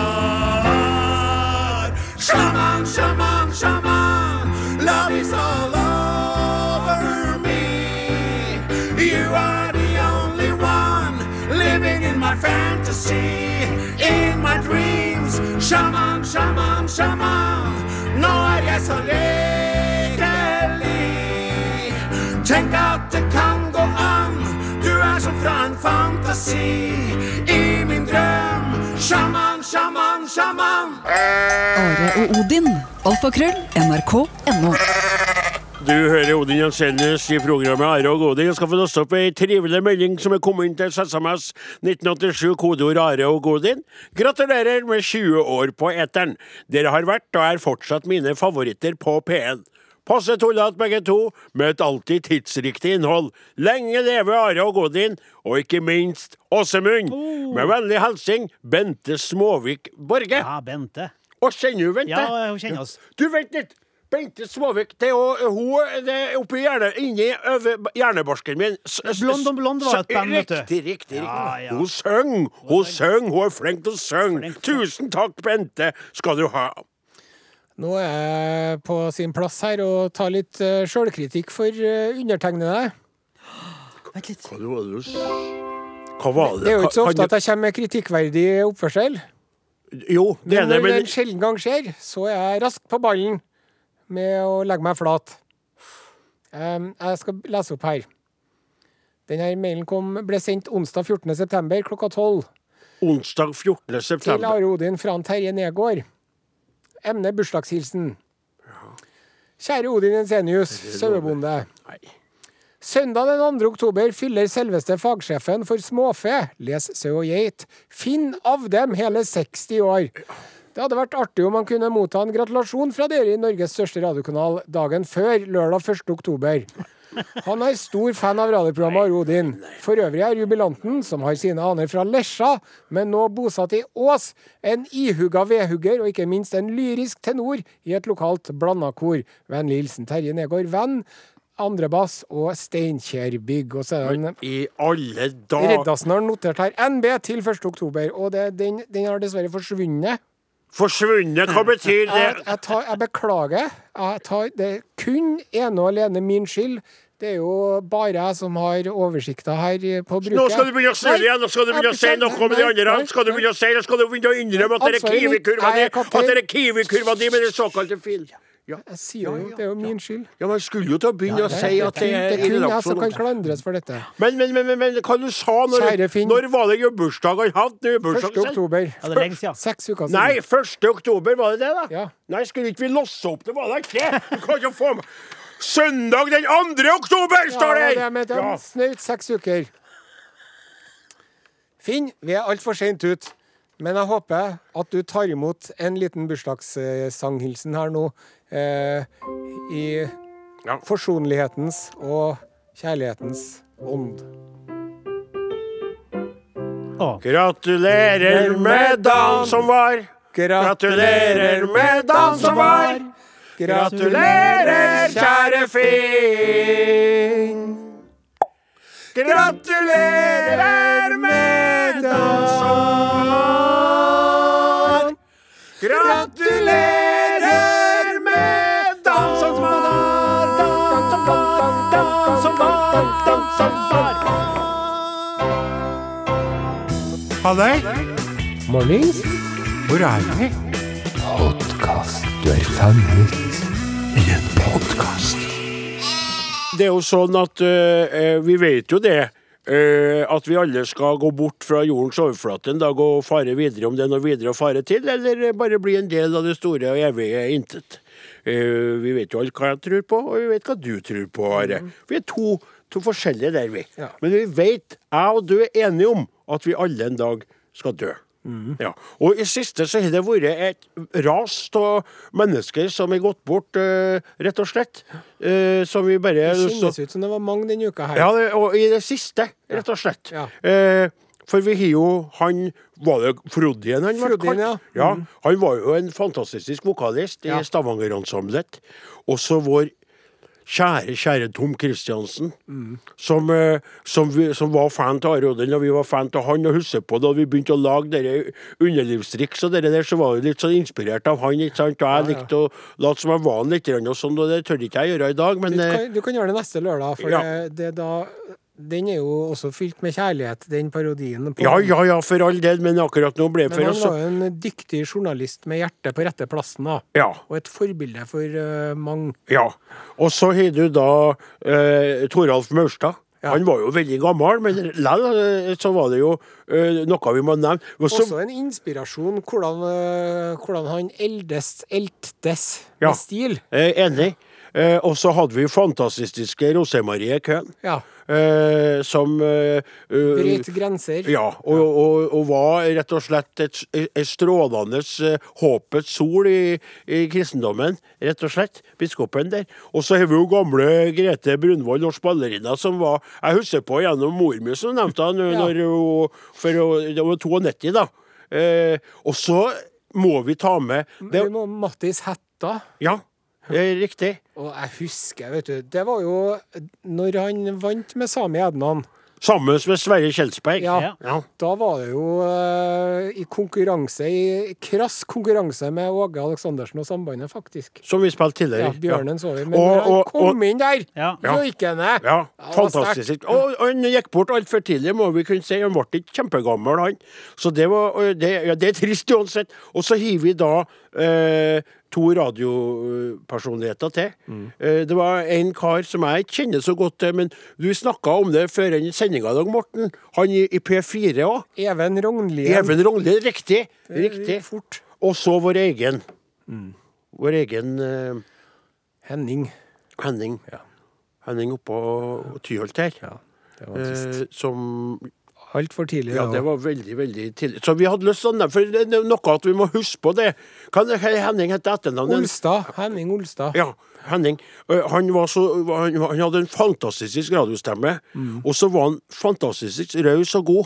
Shaman, shaman, shaman, love is all over me. You are the only one living in my fantasy, in my dreams. Shaman, shaman, shaman, så lykkelig. Tenk at det kan gå an, du er som fra en fantasi. I min drøm, shaman, shaman. Are og Odin. Alfakrøll. NRK.no. Du hører Odin Jensenius i programmet Are og Odin. Jeg skal få låst opp ei trivelig melding som er kommet inn til SMS 1987, kodeord Are og Godin. Gratulerer med 20 år på eteren. Dere har vært og er fortsatt mine favoritter på P1. Passe tullete begge to, møt alltid tidsriktig innhold. Lenge leve Are og Godin, og ikke minst Åsemund. Med vennlig hilsen Bente Småvik Borge. Ja, Bente. Og kjenner du Bente? Ja, hun kjenner oss. Du, vent litt! Bente Småvik, det er jo hun det er oppi hjerne, inni hjernebarsken min. Blond og blond var et band, vet du. Riktig, riktig. Ja, ja. Hun synger, hun synger, hun er flink til å synge. Tusen takk, Bente, skal du ha. Nå er jeg på sin plass her og tar litt uh, sjølkritikk for uh, undertegnede. Vent litt. Hva var det du Hva var det? Det er jo ikke så ofte at jeg kommer med kritikkverdig oppførsel. Jo, det er Men når det en sjelden gang skjer, så er jeg rask på ballen med å legge meg flat. Um, jeg skal lese opp her. Denne mailen kom, ble sendt onsdag 14. september klokka 12 onsdag 14. til september. Are Odin fra en Terje Negård. Emne bursdagshilsen. Kjære Odin Ensenius, sauebonde. Søndag den 2. oktober fyller selveste fagsjefen for småfe, les sau og geit, Finn av dem hele 60 år. Det hadde vært artig om man kunne motta en gratulasjon fra dere i Norges største radiokanal dagen før, lørdag 1. oktober. Han er stor fan av radioprogrammet Rodin. For øvrig er jubilanten, som har sine aner fra Lesja, men nå bosatt i Ås, en ihuga vedhugger og ikke minst en lyrisk tenor i et lokalt blandakor. Vennlig hilsen Terje Negård, venn, andrebass og Steinkjerbygg. Og så er den I alle dager Reddasen har notert her NB til 1. oktober, og det, den, den har dessverre forsvunnet. Forsvunnet, hva betyr det? Jeg, jeg, tar, jeg beklager. Jeg tar, det er kun ene og alene min skyld. Det er jo bare jeg som har oversikta her på bruket. Nå skal du begynne å snurre igjen, nå skal du begynne å si noe om de andre. nei, Skal du begynne å si, nå skal du begynne å innrømme at det er mitt Kiwi-kurva di, at det er Kiwi-kurva di med den såkalte fil. Ja. Jeg sier jo, det er jo min skyld. ja, man skulle jo til å begynne å si at det er det er kun jeg som kan klandres for dette. Men, men, men, men, men hva du sa når, Kjære Finn. når var det bursdag han hadde? 1. Oktober. Ja, det lenge siden. Seks uker siden. Nei, 1. oktober, var det det, da? Ja. Nei, skulle ikke vi losse opp det? Var det ikke? Du kan ikke få med Søndag den 2. oktober, står det Ja, det er med Ja. en snaut seks uker. Finn, vi er altfor seint ut. Men jeg håper at du tar imot en liten bursdagssanghilsen her nå. Eh, I Ja. forsonlighetens og kjærlighetens ånd. Ah. Gratulerer med dagen som var. Gratulerer med dagen som var. Gratulerer, kjære Finn. Gratulerer med dagen. Gratulerer med dagen som var. Dagen som var, dagen som var, var. Halløy. Mornings. Hvor er vi? Det er jo sånn at eh, vi vet jo det. Uh, at vi alle skal gå bort fra jordens overflate en dag og fare videre, om det er noe videre å fare til, eller bare bli en del av det store og evige intet. Uh, vi vet jo alt hva jeg tror på, og vi vet hva du tror på, Are. Vi er to, to forskjellige der, vi. Ja. Men vi vet, jeg og du er enige om, at vi alle en dag skal dø. Ja. Og i siste så har det vært et ras av mennesker som har gått bort, uh, rett og slett. Uh, som vi bare Det kjennes ut som det var mange denne uka her. Ja, det, og i det siste, rett og slett. Ja. Uh, for vi har jo Han Var det Frodien han ble kalt? ja. ja. Han var jo en fantastisk vokalist Ja. i Stavanger-ensemblet. Også vår kjære, kjære Tom Christiansen, Mm. som, eh, som, vi, som var fan Are Odin, og vi var fan til han. Og husker på da vi begynte å lage dere underlivstriks og dere der, så var vi litt sånn inspirert av han. ikke sant? Og jeg likte å late som jeg var han litt, og sånn, og det tør ikke jeg gjøre i dag, men Du eh, kan, du kan gjøre det neste lørdag, for Ja. det, det da Den er jo også fylt med kjærlighet, den parodien. På, Ja, ja, ja, for all del, men akkurat nå ble det Men han var jo en dyktig journalist med hjertet på rette plassen, da. Ja. Og et forbilde for uh, mange. ja. Og så har du da uh, Toralf Maurstad. Ja. Han var jo veldig gammel, men likevel eh, så var det jo uh, noe vi må nevne. Også, Også en inspirasjon hvordan, uh, hvordan han eldes, eltes Ja. med stil. Eh, enig. Eh, og så hadde vi fantastiske Rosemarie Køhn, Ja. eh, som eh, eh, grenser. Ja, og, og, og var rett og slett et, et strålende eh, håpets sol i, i kristendommen, rett og slett. Biskopen der. Og så har vi jo gamle Grete Brunvoll, norsk ballerina, som var Jeg husker på gjennom mor mi, som nevnte han når hun For det var 92, da. Eh, og så må vi ta med det, Vi må Mattis Hætta. Ja, riktig. Og jeg husker, vet du Det var jo når han vant med Sami Ednan. Sammen med Sverre Kjelsberg. Ja. Ja. Da var det jo uh, i konkurranse, i krass konkurranse med Åge Aleksandersen og Sambandet, faktisk. Som vi spilte Ja, tidligere. ja. så vi. Men Og- og, han og- kom inn der, Ja. Ja. joikende Ja, det fantastisk. Og og han gikk bort altfor tidlig, må vi kunne si. Han ble ikke kjempegammel, han. Så det, var, det, ja, det er trist uansett. Og så har vi da eh, to radiopersonligheter til. Mm. Det var en kar som jeg ikke kjenner så godt til, men du snakka om det før sendinga i dag, Morten. Han i, i P4 òg. Even Rognlien. Even Rognlien. Riktig. Riktig. Fort. Og så vår egen. Mm. Vår egen uh... Henning. Henning. Ja. Henning oppå Tyholt her. Ja, det var trist. Uh, som Altfor tidlig. Ja, det var veldig, veldig tidlig. Så vi hadde lyst til å For det er noe at vi må huske på det. Det Henning heter etternavnet? Olstad. Henning Olstad. Ja, Henning. Eh, Han, var så, han, han hadde en fantastisk radiostemme, Mm. og så var han fantastisk raus og god.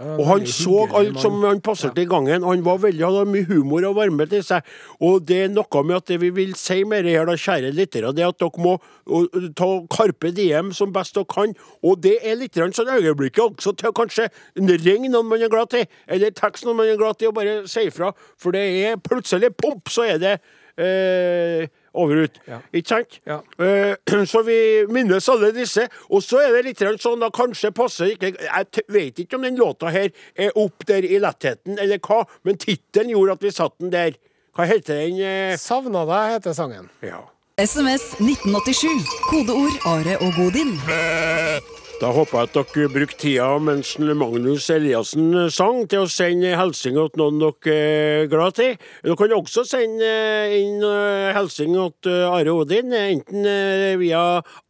Og han så alt som han passerte i gangen. Han var veldig, hadde mye humor og varme til seg. Og det er noe med at det vi vil si med det her, da, kjære lyttere, det er at dere må uh, ta Karpe Diem som best dere kan. Og det er litt sånn øyeblikket også til å kanskje ringe noen man er glad til, eller tekst noen man er glad til, og bare si ifra. For det er plutselig pomp, så er det eh, over ut. Ja. Ikke sant? Ja. Eh, *clears throat* så vi minnes alle disse. Og så er det litt sånn da kanskje passer ikke Jeg t vet ikke om den låta her er opp der i lettheten, eller hva, men tittelen gjorde at vi satte den der. Hva heter den? eh? Savna deg, heter sangen. Ja. SMS 1987. Kodeord Are og Godin. Da håper jeg at dere brukte tida mens Magnus Eliassen sang, til å sende hilsen til noen dere er glad til. Dere kan også sende inn hilsen til Are Odin, enten eh, via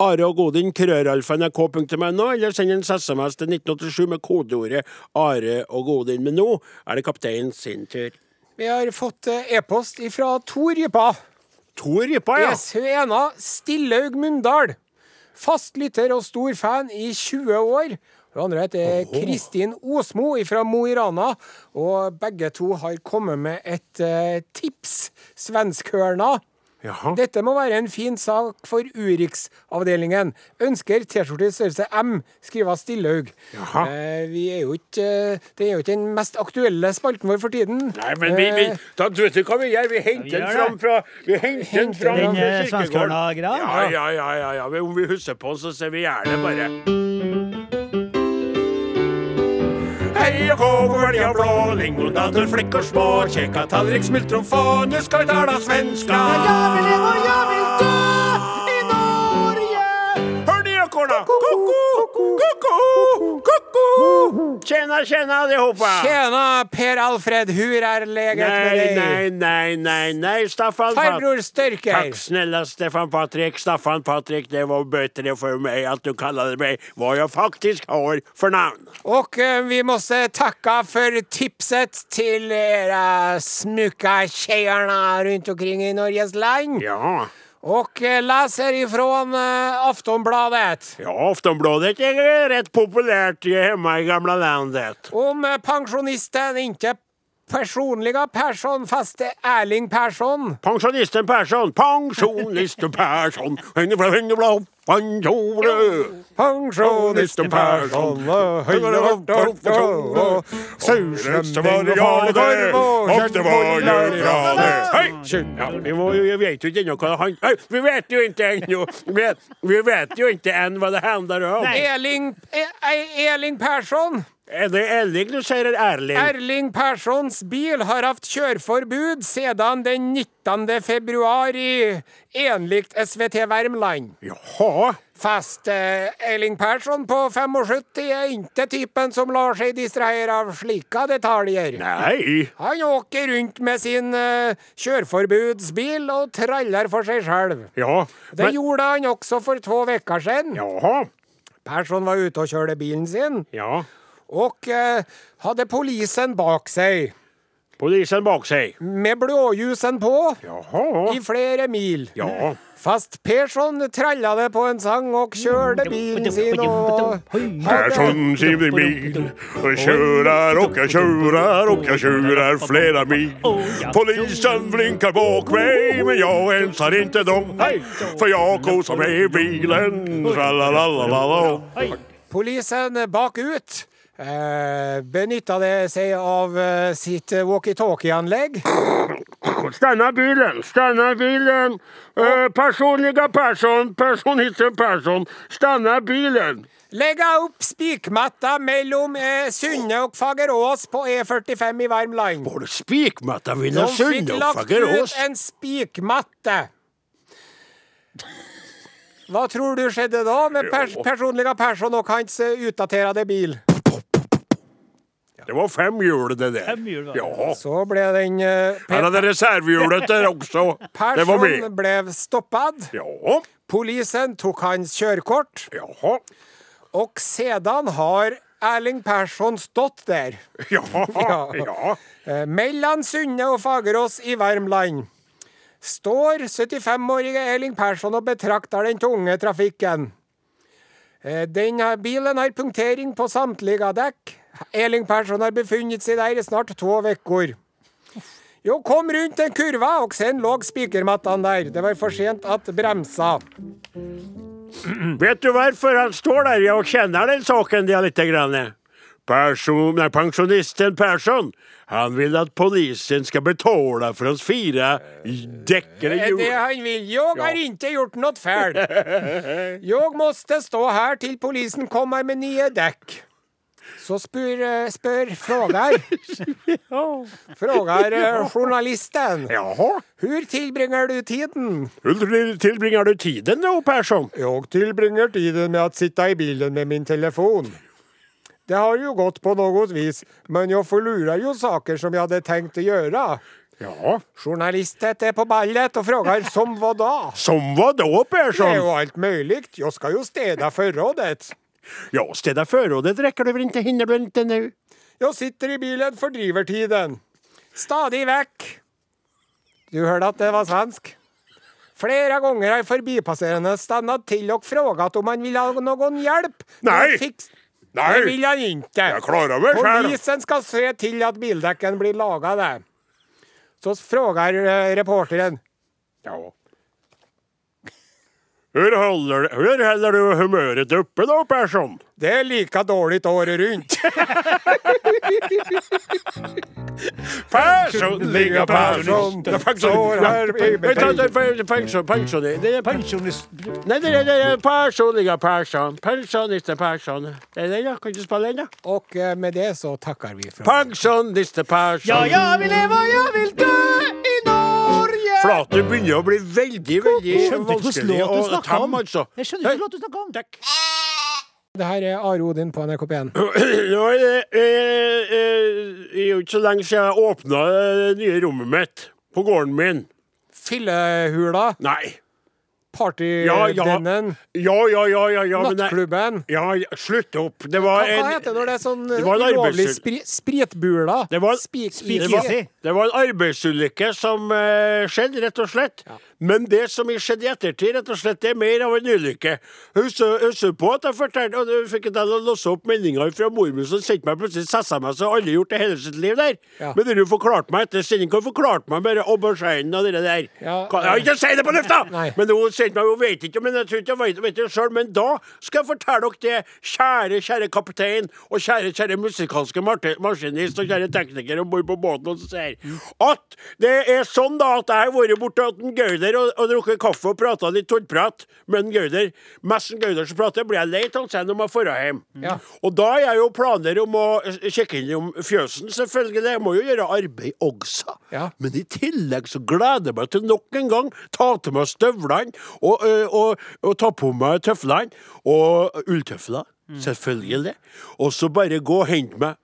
Are og Godin, krøralfa.nrk.no, eller send en SMS til 1987 med kodeordet Are og Godin. Men nå er det kapteinen sin tur. Vi har fått eh, e-post fra Tor Jypa. Tor Jypa, ja. Yes, hun ene Stillehaug Mundal. Fast lytter og stor fan i 20 år. Hun andre heter Kristin Osmo fra Mo i Rana. Og begge to har kommet med et uh, tips. Svenskhørna. Jaha. Dette må være en fin sak for Urix-avdelingen. Ønsker T-skjorte i størrelse M, skriver Stillhaug. Eh, vi er jo ikke, eh, det er jo ikke den mest aktuelle spalten vår for tiden. Nei, men vi, vi, Eh, da vet du hva vi gjør? Vi henter Vi den fram fra Vi henter den fram Den, fra eh, kirkegården. Ja, ja, ja, ja, ja. Om vi husker på så ser vi gjerne bare. Hej och kåk och älg och blå, lingondator, flickor små, käka tallrik, smultron få, nu ska vi tala svenska. Ja, vi lever, ja, jag Koko, koko. Tjena, tjena allihopa. Tjena, Per Alfred, hur är läget med deg? dig? nej, nej, nej, nej, Staffan. Farbror Styrker. Tack snälla Stefan Patrik, Staffan Patrik, det var bättre för mig att du kallade mig vad jag faktiskt har för namn. Och eh, vi måste tacka för tipset till era smuka tjejerna runt omkring i Norges land. Ja, Och leser ifra ifrån eh, Aftonbladet. ja Aftonbladet er rett populært hjemme i gamla landet. Om pensjonisten inntil inte personliga Persson fast Erling Persson. Pensionisten Persson, pensionisten Persson. Pensionisten Persson och höjer upp og det var. Hej! köttbullar. Vi, må, jo- vi vet jo ikke ennå hva han... Vi vet jo ikke ennå! Vi, vi vet jo ikke enn hva det handler om. Eling, eh, Erling Persson. Är det Erling du sier, Erling? Erling Perssons bil har haft kjørforbud siden den 19. februari, enligt SVT Värmland. Jaha. Fast eh, Erling Persson på 75 er ikke typen som lar seg distrahere av slike detaljer. Nei. Han åker rundt med sin eh, kjørforbudsbil og traller for seg sjøl. Ja. Det gjorde han også for to uker siden. jaha. Persson var ute og kjørte bilen sin Ja. Och eh, hade polisen bak sig. Polisen bak sig. med blåljusen på Jaha. i flera mil. Ja. Fast Persson trallade på en sang och körde bilen sin och... Persson sin bil och körar och jag körar och jag körar flera mil. Polisen blinkar bak mig men jag hälsar inte dem. För jag kosar mig i bilen. Polisen Polisen bakut eh, benyttade seg av eh, sitt walkie-talkie-anlägg. Stanna bilen, stanna bilen. Personlige personliga person personisten person. stanna bilen. Lägga opp spikmatta mellom eh, Sunne og Fagerås på E45 i Värmland. Var det spikmatta vid De Fagerås? De fikk lagt ut en spikmatte. Hva tror du skjedde da med pers personliga person og hans utdaterte bil? Det var fem hjul det der. Fem hjul? Ja. Så ble den Her er det reservehjulet der også. Det var Persson ble stoppet. stoppad. Ja. Polisen tok hans kjørekort. Ja. Og sedan har Erling Persson stått der. *laughs* Ja, ja. Eh, Mellom Sunne og Fagerås i Värmland står 75-årige Erling Persson og betrakter den tunge trafikken. Eh, Den bilen har punktering på samtlige dekk. Erling Persson har befunnet seg der i snart to uker. Jo, kom rundt en kurva, og sen lå spikermattene der. Det var for sent at bremsa. Vet du hvorfor han står der og kjenner den saken der lite grann. Person, nei, pensionisten Persson, han vil at polisen skal betale for hans fire dekkede Det är det han vil. Jeg har ikke gjort noe feil. Jeg måtte stå her til polisen kommer med nye däck. Så spør, eh, spør frågar, *laughs* frågar eh, journalisten. Jaha, Hur tilbringer du tiden? hur tilbringer du tiden då Persson? Jag tilbringer tiden med att sitta i bilen med min telefon. Det har ju gått på något vis, men jag forlurer ju saker som jag hade tänkt att göra. Ja, Journalistet är på ballet och frågar som vad då? som vad då Det är jo ju allt möjligt. Jag ska ju städa förrådet. Ja, stedet förrådet og det vel ikke hinner du ikke nu? Jag sitter i bilen, fordriver tiden. Stadig vekk. Du hørte at det var svensk? Flere ganger har forbipasserende stannat til og frågat om han ville ha noen hjelp. Nei! Jag Nei! Det vil han ikke. Jeg klarer meg sjøl. Polisen skal se til at bildekken blir lagade. Så frågar reporteren. reportern. Ja. Hur holder, hvor holder du humøret oppe da, Persson? Det er like dårlig året *laughs* Persson, Personliga Persson står Pension, pension, pension, det er Pensjonist... Nei, det er Persson ligger personliga Persson. Pensionister Persson. Det är det ja? kan du spille den da? Och eh, med det så takker vi for Pensionister Persson. Ja, jeg vil leve, og jeg vil dø i Norge! Flatet begynner å bli veldig, veldig vanskelig å om. altså. Jeg skjønner ikke hva du snakker om. Takk. Det her er Are Odin på NRK P1. Nå er det eh, eh, det er jo ikke så lenge siden jeg åpna det nye rommet mitt på gården min. Fillehula? Nei. Partydennen, Ja, ja, ja, ja, ja men nattklubben. ja, ja, slutt opp. Det Hva, en hva heter det når det er sånn det var en ulovlig spri, spritbula? Det var- Spik, Spik- det var, det var en arbeidsulykke som eh, skjedde, rett og slett. Men det som skjedde i ettertid, rett og slett, det er mer av en ulykke. Husker på at jeg fortalte og fikk jeg låse opp meldinger fra mor mi som sendte meg plutselig SMS og aldri gjort det hele sitt liv der? Ja. Men du forklarte meg etter sending, du forklarte meg bare auberginen og det der? Ja, Kan- jeg har ikke si det på lufta! *laughs* Men hun sendte meg, hun vet ikke, men jeg tror ikke jeg vet, vet det sjøl. Men da skal jeg fortelle dere det, kjære, kjære kaptein og kjære, kjære musikalske maskinist og kjære tekniker om bord på båten, og så sier at det er sånn da at jeg har vært borte hos en Gauder og, og drukket kaffe og prata litt tullprat med Gauder. Mest Gauder som prater, blir jeg lei av når jeg drar hjem. Ja. Og da har jeg jo planer om å sjekke innom fjøsen, selvfølgelig. Jeg må jo gjøre arbeid også. Ja. Men i tillegg så gleder jeg meg til nok en gang ta til meg støvlene og, ø, og, og ta på meg tøflene. Og ulltøfler, selvfølgelig. Og så bare gå og hente meg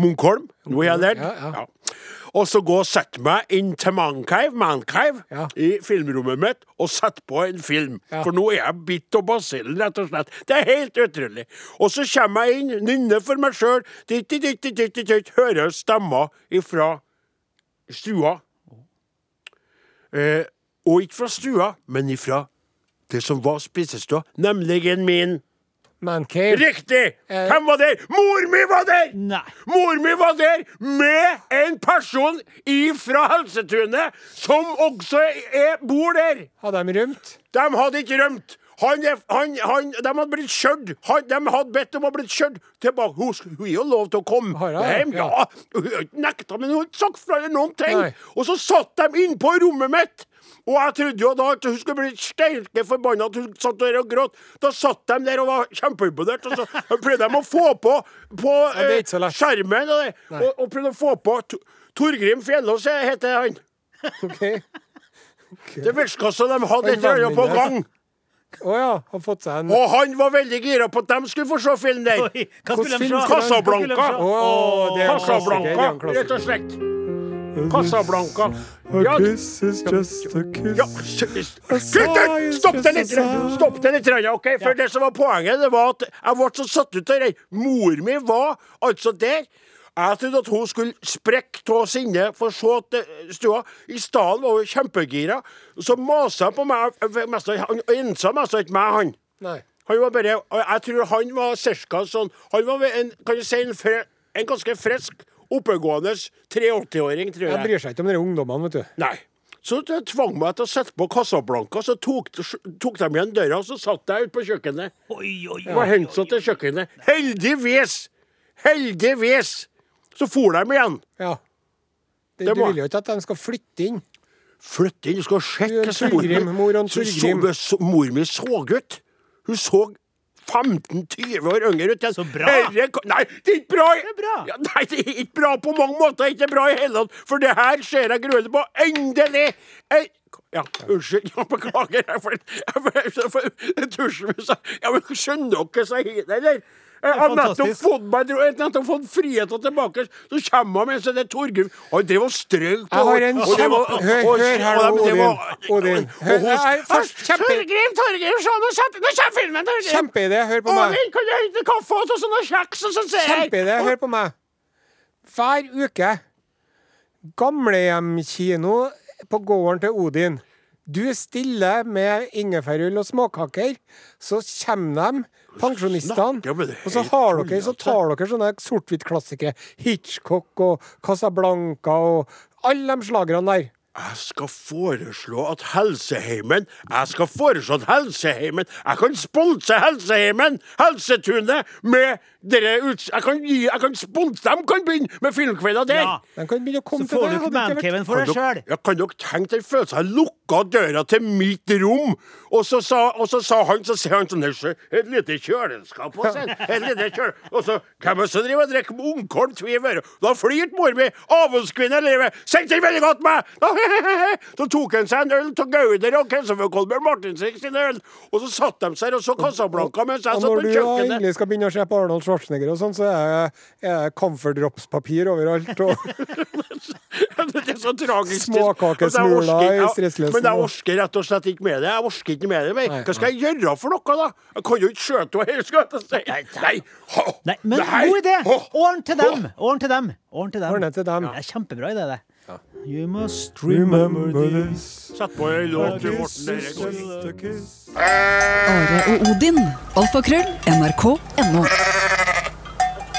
Munkholm. Nå har jeg lært. Ja, ja. Og så gå og sette meg inn til Mancave, Mancave Ja. i filmrommet mitt og sette på en film. Ja. For nå er jeg bitt av basillen, rett og slett. Det er helt utrolig. Og så kommer jeg inn, nynner for meg sjøl, hører stemmer ifra stua. Eh, og ikke fra stua, men ifra det som var spisestua, nemlig min Mancave. Riktig! Eh. Hvem var der? Mor mi var der! Nei. Mor mi var der med en person ifra Helsetunet som også er, bor der. Hadde de rømt? De hadde ikke rømt. Han, han, han, de hadde blitt kjørt. Han, de hadde bedt om å bli kjørt tilbake. Hun, har jo lov til å komme Har hjem. Ja. Ja. Hun nekta, men hun har ikke sagt fra eller noen ting. Nei. Og så satt de inne på rommet mitt. Og jeg trodde jo da at hun skulle bli steike forbanna at hun satt der og gråt. Da satt de der og var kjempeimponert. Og så *laughs* prøvde de å få på, på eh, skjermen og, det, og, og prøvde å få på Torgrim Fjellås heter han. OK. Det virka som de hadde et Han eller annet på gang. Oh, ja. Har fått seg en Og han var veldig gira på at de skulle få se film der. Oi, Casablanca, rett og slett. Casablanca. A Ja, kiss is just a kiss. ja, s- s- stopp det litt! Stopp det litt, ok? For det som var poenget, det var at jeg ble så satt ut av det. Mor mi var altså der. Jeg trodde at hun skulle sprekke av sinne for så at det stua. I stedet var hun kjempegira. Så masa han på meg. mest av- Han ensa mest ikke meg, han. Nei. Han var bare Jeg tror han var cirka sånn Han var en, kan du si, en, fre, en ganske frisk, oppegående 83-åring, tror Jeg jeg. bryr seg ikke om de ungdommene, vet du. Nei. Så det tvang meg til å sette på Casablanca, så tok, tok de igjen døra, og så satt jeg ute på kjøkkenet. Oi, oi, oi, Det var seg til kjøkkenet. Heldigvis! Heldigvis! Så for de igjen. Ja. Det, Det du må- vil jo ikke at de skal flytte inn. Flytte inn, du skal sjekke og så- Mor mi så ut. Hun så 15-20 år yngre ut. Så bra. Herre, nei, det er ikke bra! Det er bra. Ja, nei, det er ikke bra på mange måter. Ikke bra i hele tatt. For det her ser jeg gruelig på. Endelig! Jeg, ja, unnskyld. Ja, beklager. Jeg får tusen Ja, men skjønner dere jeg sier, eller? Jeg har nettopp fått meg nettopp fått friheten tilbake. Så kommer han med det Torgrim. Han drev og strøk på. Hør, her nå, Odin. Torgrim, Torgrim, se, nå kommer filmen, Torgrim! Kjempeidé, hør på meg. Odin, kan du hente kaffe og ta sånne kjeks, og så ser jeg Kjempeidé, hør på meg. Hver uke gamlehjemkino på gården til Odin. Du stiller med ingefærøl og småkaker, så kommer de, pensjonistene, og så har dere, så tar dere sånne sort-hvitt-klassikere. Hitchcock og Casablanca og alle de slagerne der. Jeg skal foreslå at Helseheimen Jeg skal foreslå at Helseheimen Jeg kan sponse Helseheimen, Helsetunet, med dere uts... Jeg kan, gi, jeg kan sponse dem, kan begynne med filmkvelder der. Ja. De kan begynne å komme Så får til du ikke mancaven for deg Kan sjøl. Ja, kan dere tenke dere følelsen? Jeg lukka døra til mitt rom, og så sa, og så sa han Så ser han sånn Et lite kjøleskap hos en. Et lite kjøl... Og så hvem er det som driver og drikker ungkorn i øret? Da flirte mor mi. Avholdskvinne livet. den veldig godt meg! *laughs* Så tok han seg en øl av Gauder og Kristoffer Kolbjørn Martinsen sin øl, og så satt de seg og så Casablanca mens jeg satt på du Når du endelig skal begynne å se på Arnold Schwarzenegger og sånn, så er det- er drops-papir overalt. Og *laughs* det er så tragisk. Småkakesmuler i ja, Men jeg orker rett og slett ikke med det. Jeg orker ikke med det mer. Hva skal jeg gjøre for noe, da? Jeg kan jo ikke skjøte henne skal jeg si. Nei! Nei, men god idé! Ordn til dem! Ordn til dem. Ordn til dem. Ordne til dem. Det er kjempebra idé, det. You must Remember this. Sett på ei låt til Morten. Are og Odin. Alfakrøll. NRK.no.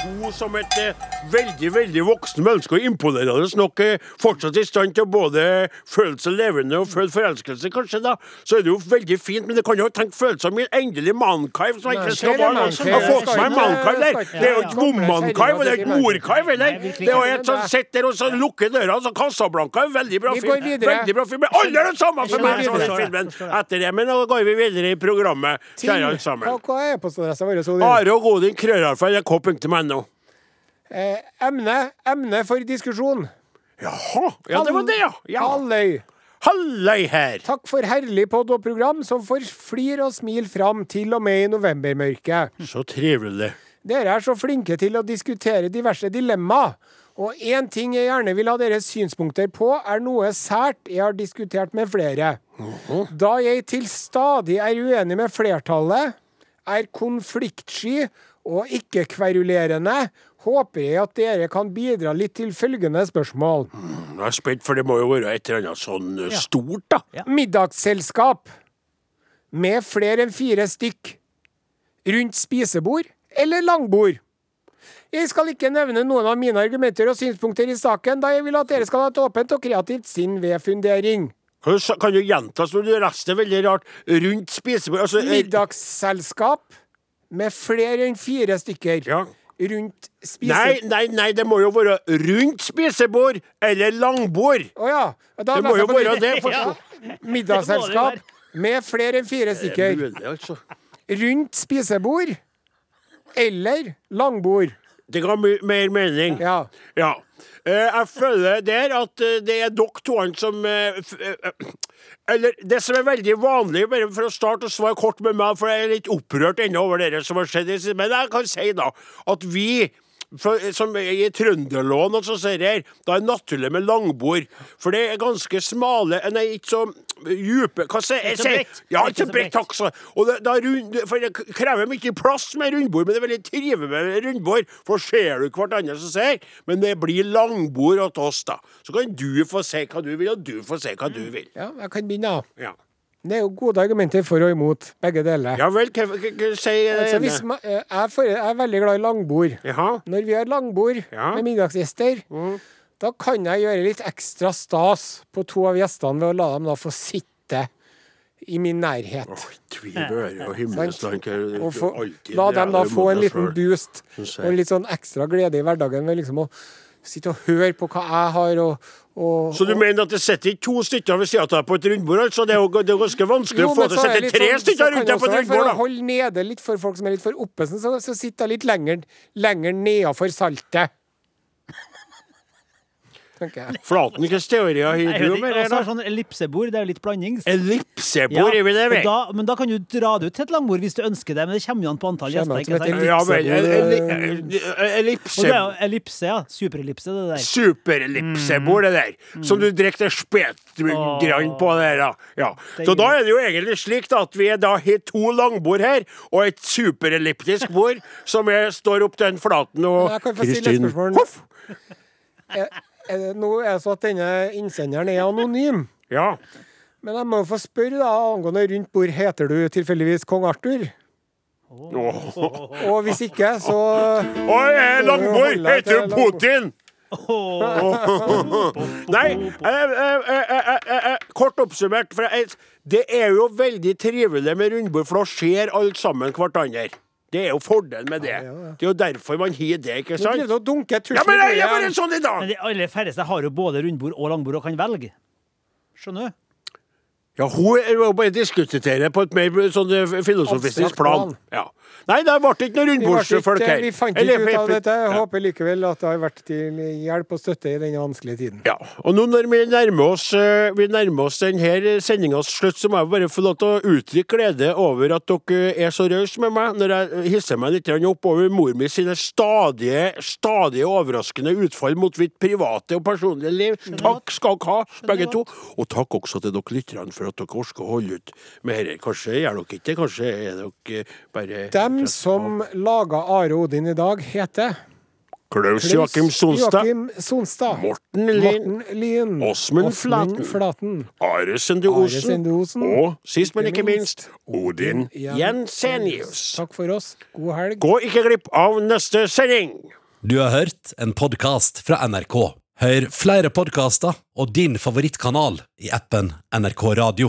Hun som et eh, veldig veldig voksen menneske og imponerende nok eh, fortsatt i stand til å både føle seg levende og føle forelskelse, kanskje, da, så er det jo veldig fint. Men det kan jo tenke følelser min endelig mannkaiv, som jeg ikke skal være. Jeg har fått meg mannkaiv der. Det er jo ikke ja. og det er ikke morkaiv heller. Det er jo et som sitter og så lukker døra, så Casablanca er en veldig bra film. Veldig bra film. Men Alle er det samme for meg, som den det, filmen. Etter det, men nå går vi videre i programmet, kjære alle sammen. Hva, er postadressa vår, Are og Godin, krøllalfa, nrk.no. Eh, emne, emne for diskusjon. Jaha. Ja, det var det, ja. ja. Halløy. Halløy her. Takk for herlig podd og program som får flir og smil fram til og med i novembermørket. Så trivelig. Dere er så flinke til å diskutere diverse dilemma. Og én ting jeg gjerne vil ha deres synspunkter på, er noe sært jeg har diskutert med flere. Da jeg til stadig er uenig med flertallet, er konfliktsky og ikke-kverulerende, håper jeg at dere kan bidra litt til følgende spørsmål. Jeg er spent, for det må jo være et eller annet sånn ja. stort, da. Middagsselskap med flere enn fire stykk. Rundt spisebord eller langbord. Jeg skal ikke nevne noen av mine argumenter og synspunkter i saken, da jeg vil at dere skal ha et åpent og kreativt sinn ved fundering. Kan du, sa- kan du gjenta så du resten er veldig rart? Rundt spisebord altså, eh, Middagsselskap med flere enn fire stykker. Ja. Rundt spisebord Nei, nei, nei, det må jo være rundt spisebord eller langbord. Oh, ja. Da Det må jo være det. For... *laughs* Ja. Middagsselskap med flere enn fire stykker. Altså. Rundt spisebord eller langbord. Det ga mer mening. Ja. Ja. Eh, jeg føler der at eh, det er dere to som eh, Eller det som er veldig vanlig, bare for å starte å svare kort med meg, for jeg er litt opprørt ennå over det som har skjedd. Men jeg kan si da at vi for, som er i Trønderlån ser jeg her, da er det naturlig med langbord. For det er ganske smale eh, Nei, ikke så dype Hva sier jeg? Ikke så. Ja, Ikke så bredt, takk. Så. Og det, da rund, for det krever mye plass med rundbord, men det er veldig trivelig med rundbord. For ser du hverandre som ser. men det blir langbord hos oss, da. Så kan du få si hva du vil, og du får si hva du vil. Ja, jeg kan begynne, da. Ja, Det er jo gode argumenter for og imot, begge deler. ja vel, hva, sier Altså, det ma- eh, jeg, er veldig glad i langbord. Jaha. Når vi har langbord Ja. med middagsgjester, da kan jeg gjøre litt ekstra stas på to av gjestene ved å la dem da få sitte i min nærhet. Oh, land Og få, alltid la dem da få en liten boost og litt sånn ekstra glede i hverdagen ved liksom å sitte og høre på hva jeg har, og, og Så du mener at det sitter ikke to stykker ved siden av deg på et rundbord? altså? Det er jo det er ganske vanskelig Jo, å få til å sette tre sånn- så stykker rundt deg på et rundbord? For å holde nede litt for folk som er litt for oppesen, så, så sitter jeg litt lenger, lenger nedafor saltet. Tenker jeg. Flaten, hvilke teorier har du ikke, det? Og sånn ellipsebord, det er jo litt blandings. Ellipsebord, er vi det, vel? da, men da kan du dra det ut til et langbord hvis du ønsker det, men det kommer jo an på antall gjester. ikke sant? Ja men ellipsebord. Og det Ellipse... er jo ellipse, ja. Superellipse, det der. Superellipsebord, det der. Som du drikker spetgrann på der, da. Ja. Så da er det jo egentlig slik at vi er da har to langbord her, og et superelliptisk bord som står opp til den flaten og Kristin. Hoff! Nå er det så at denne innsenderen er anonym. Ja. Men jeg må få spørre da, angående rundt bord, heter du tilfeldigvis kong Arthur? Og hvis ikke, så Oi, langbord! Heter du Putin? Nei, eh, eh, eh, kort oppsummert. For det er jo veldig trivelig med rundbord, for da ser alle sammen hverandre. Det er jo fordelen med det. Det er jo derfor man har det, ikke Nå sant? driver du og dunker tusj Ja, men jeg er bare sånn i dag! Men de aller færreste har jo både rundbord og langbord og kan velge. Skjønner du? Ja, hun er jo bare diskutere på et mer sånn filosofisk plan. plan. Ja. Nei, det ble ikke noe rundbordsfolk her. vi fant ikke ut av dette. Jeg håper likevel at det har vært til hjelp og støtte i denne vanskelige tiden. Ja, og nå når vi nærmer oss, eh, vi nærmer oss denne sendingas slutt, så må jeg bare få lov til å uttrykke glede over at dere er så rause med meg når jeg hisser meg litt opp over mor mi sine stadige, stadige overraskende utfall mot mitt private og personlige liv. Takk skal dere ha, begge to. Og takk også til dere lytterne for at dere orker å holde ut med dette. Kanskje gjør dere ikke det, kanskje er dere bare Dem som laga Are Odin i dag, heter Klaus Joakim Sonstad, Sonstad. Morten Lien, Lien. Åsmund Flaten. Flaten. Are Sende Osen, og sist, men Ikke ikke minst, Odin Jensenius. Takk for oss. God helg. Gå ikke glipp av neste sending! Du har hørt en podkast fra NRK. Hør flere podkaster og din favorittkanal i appen NRK Radio.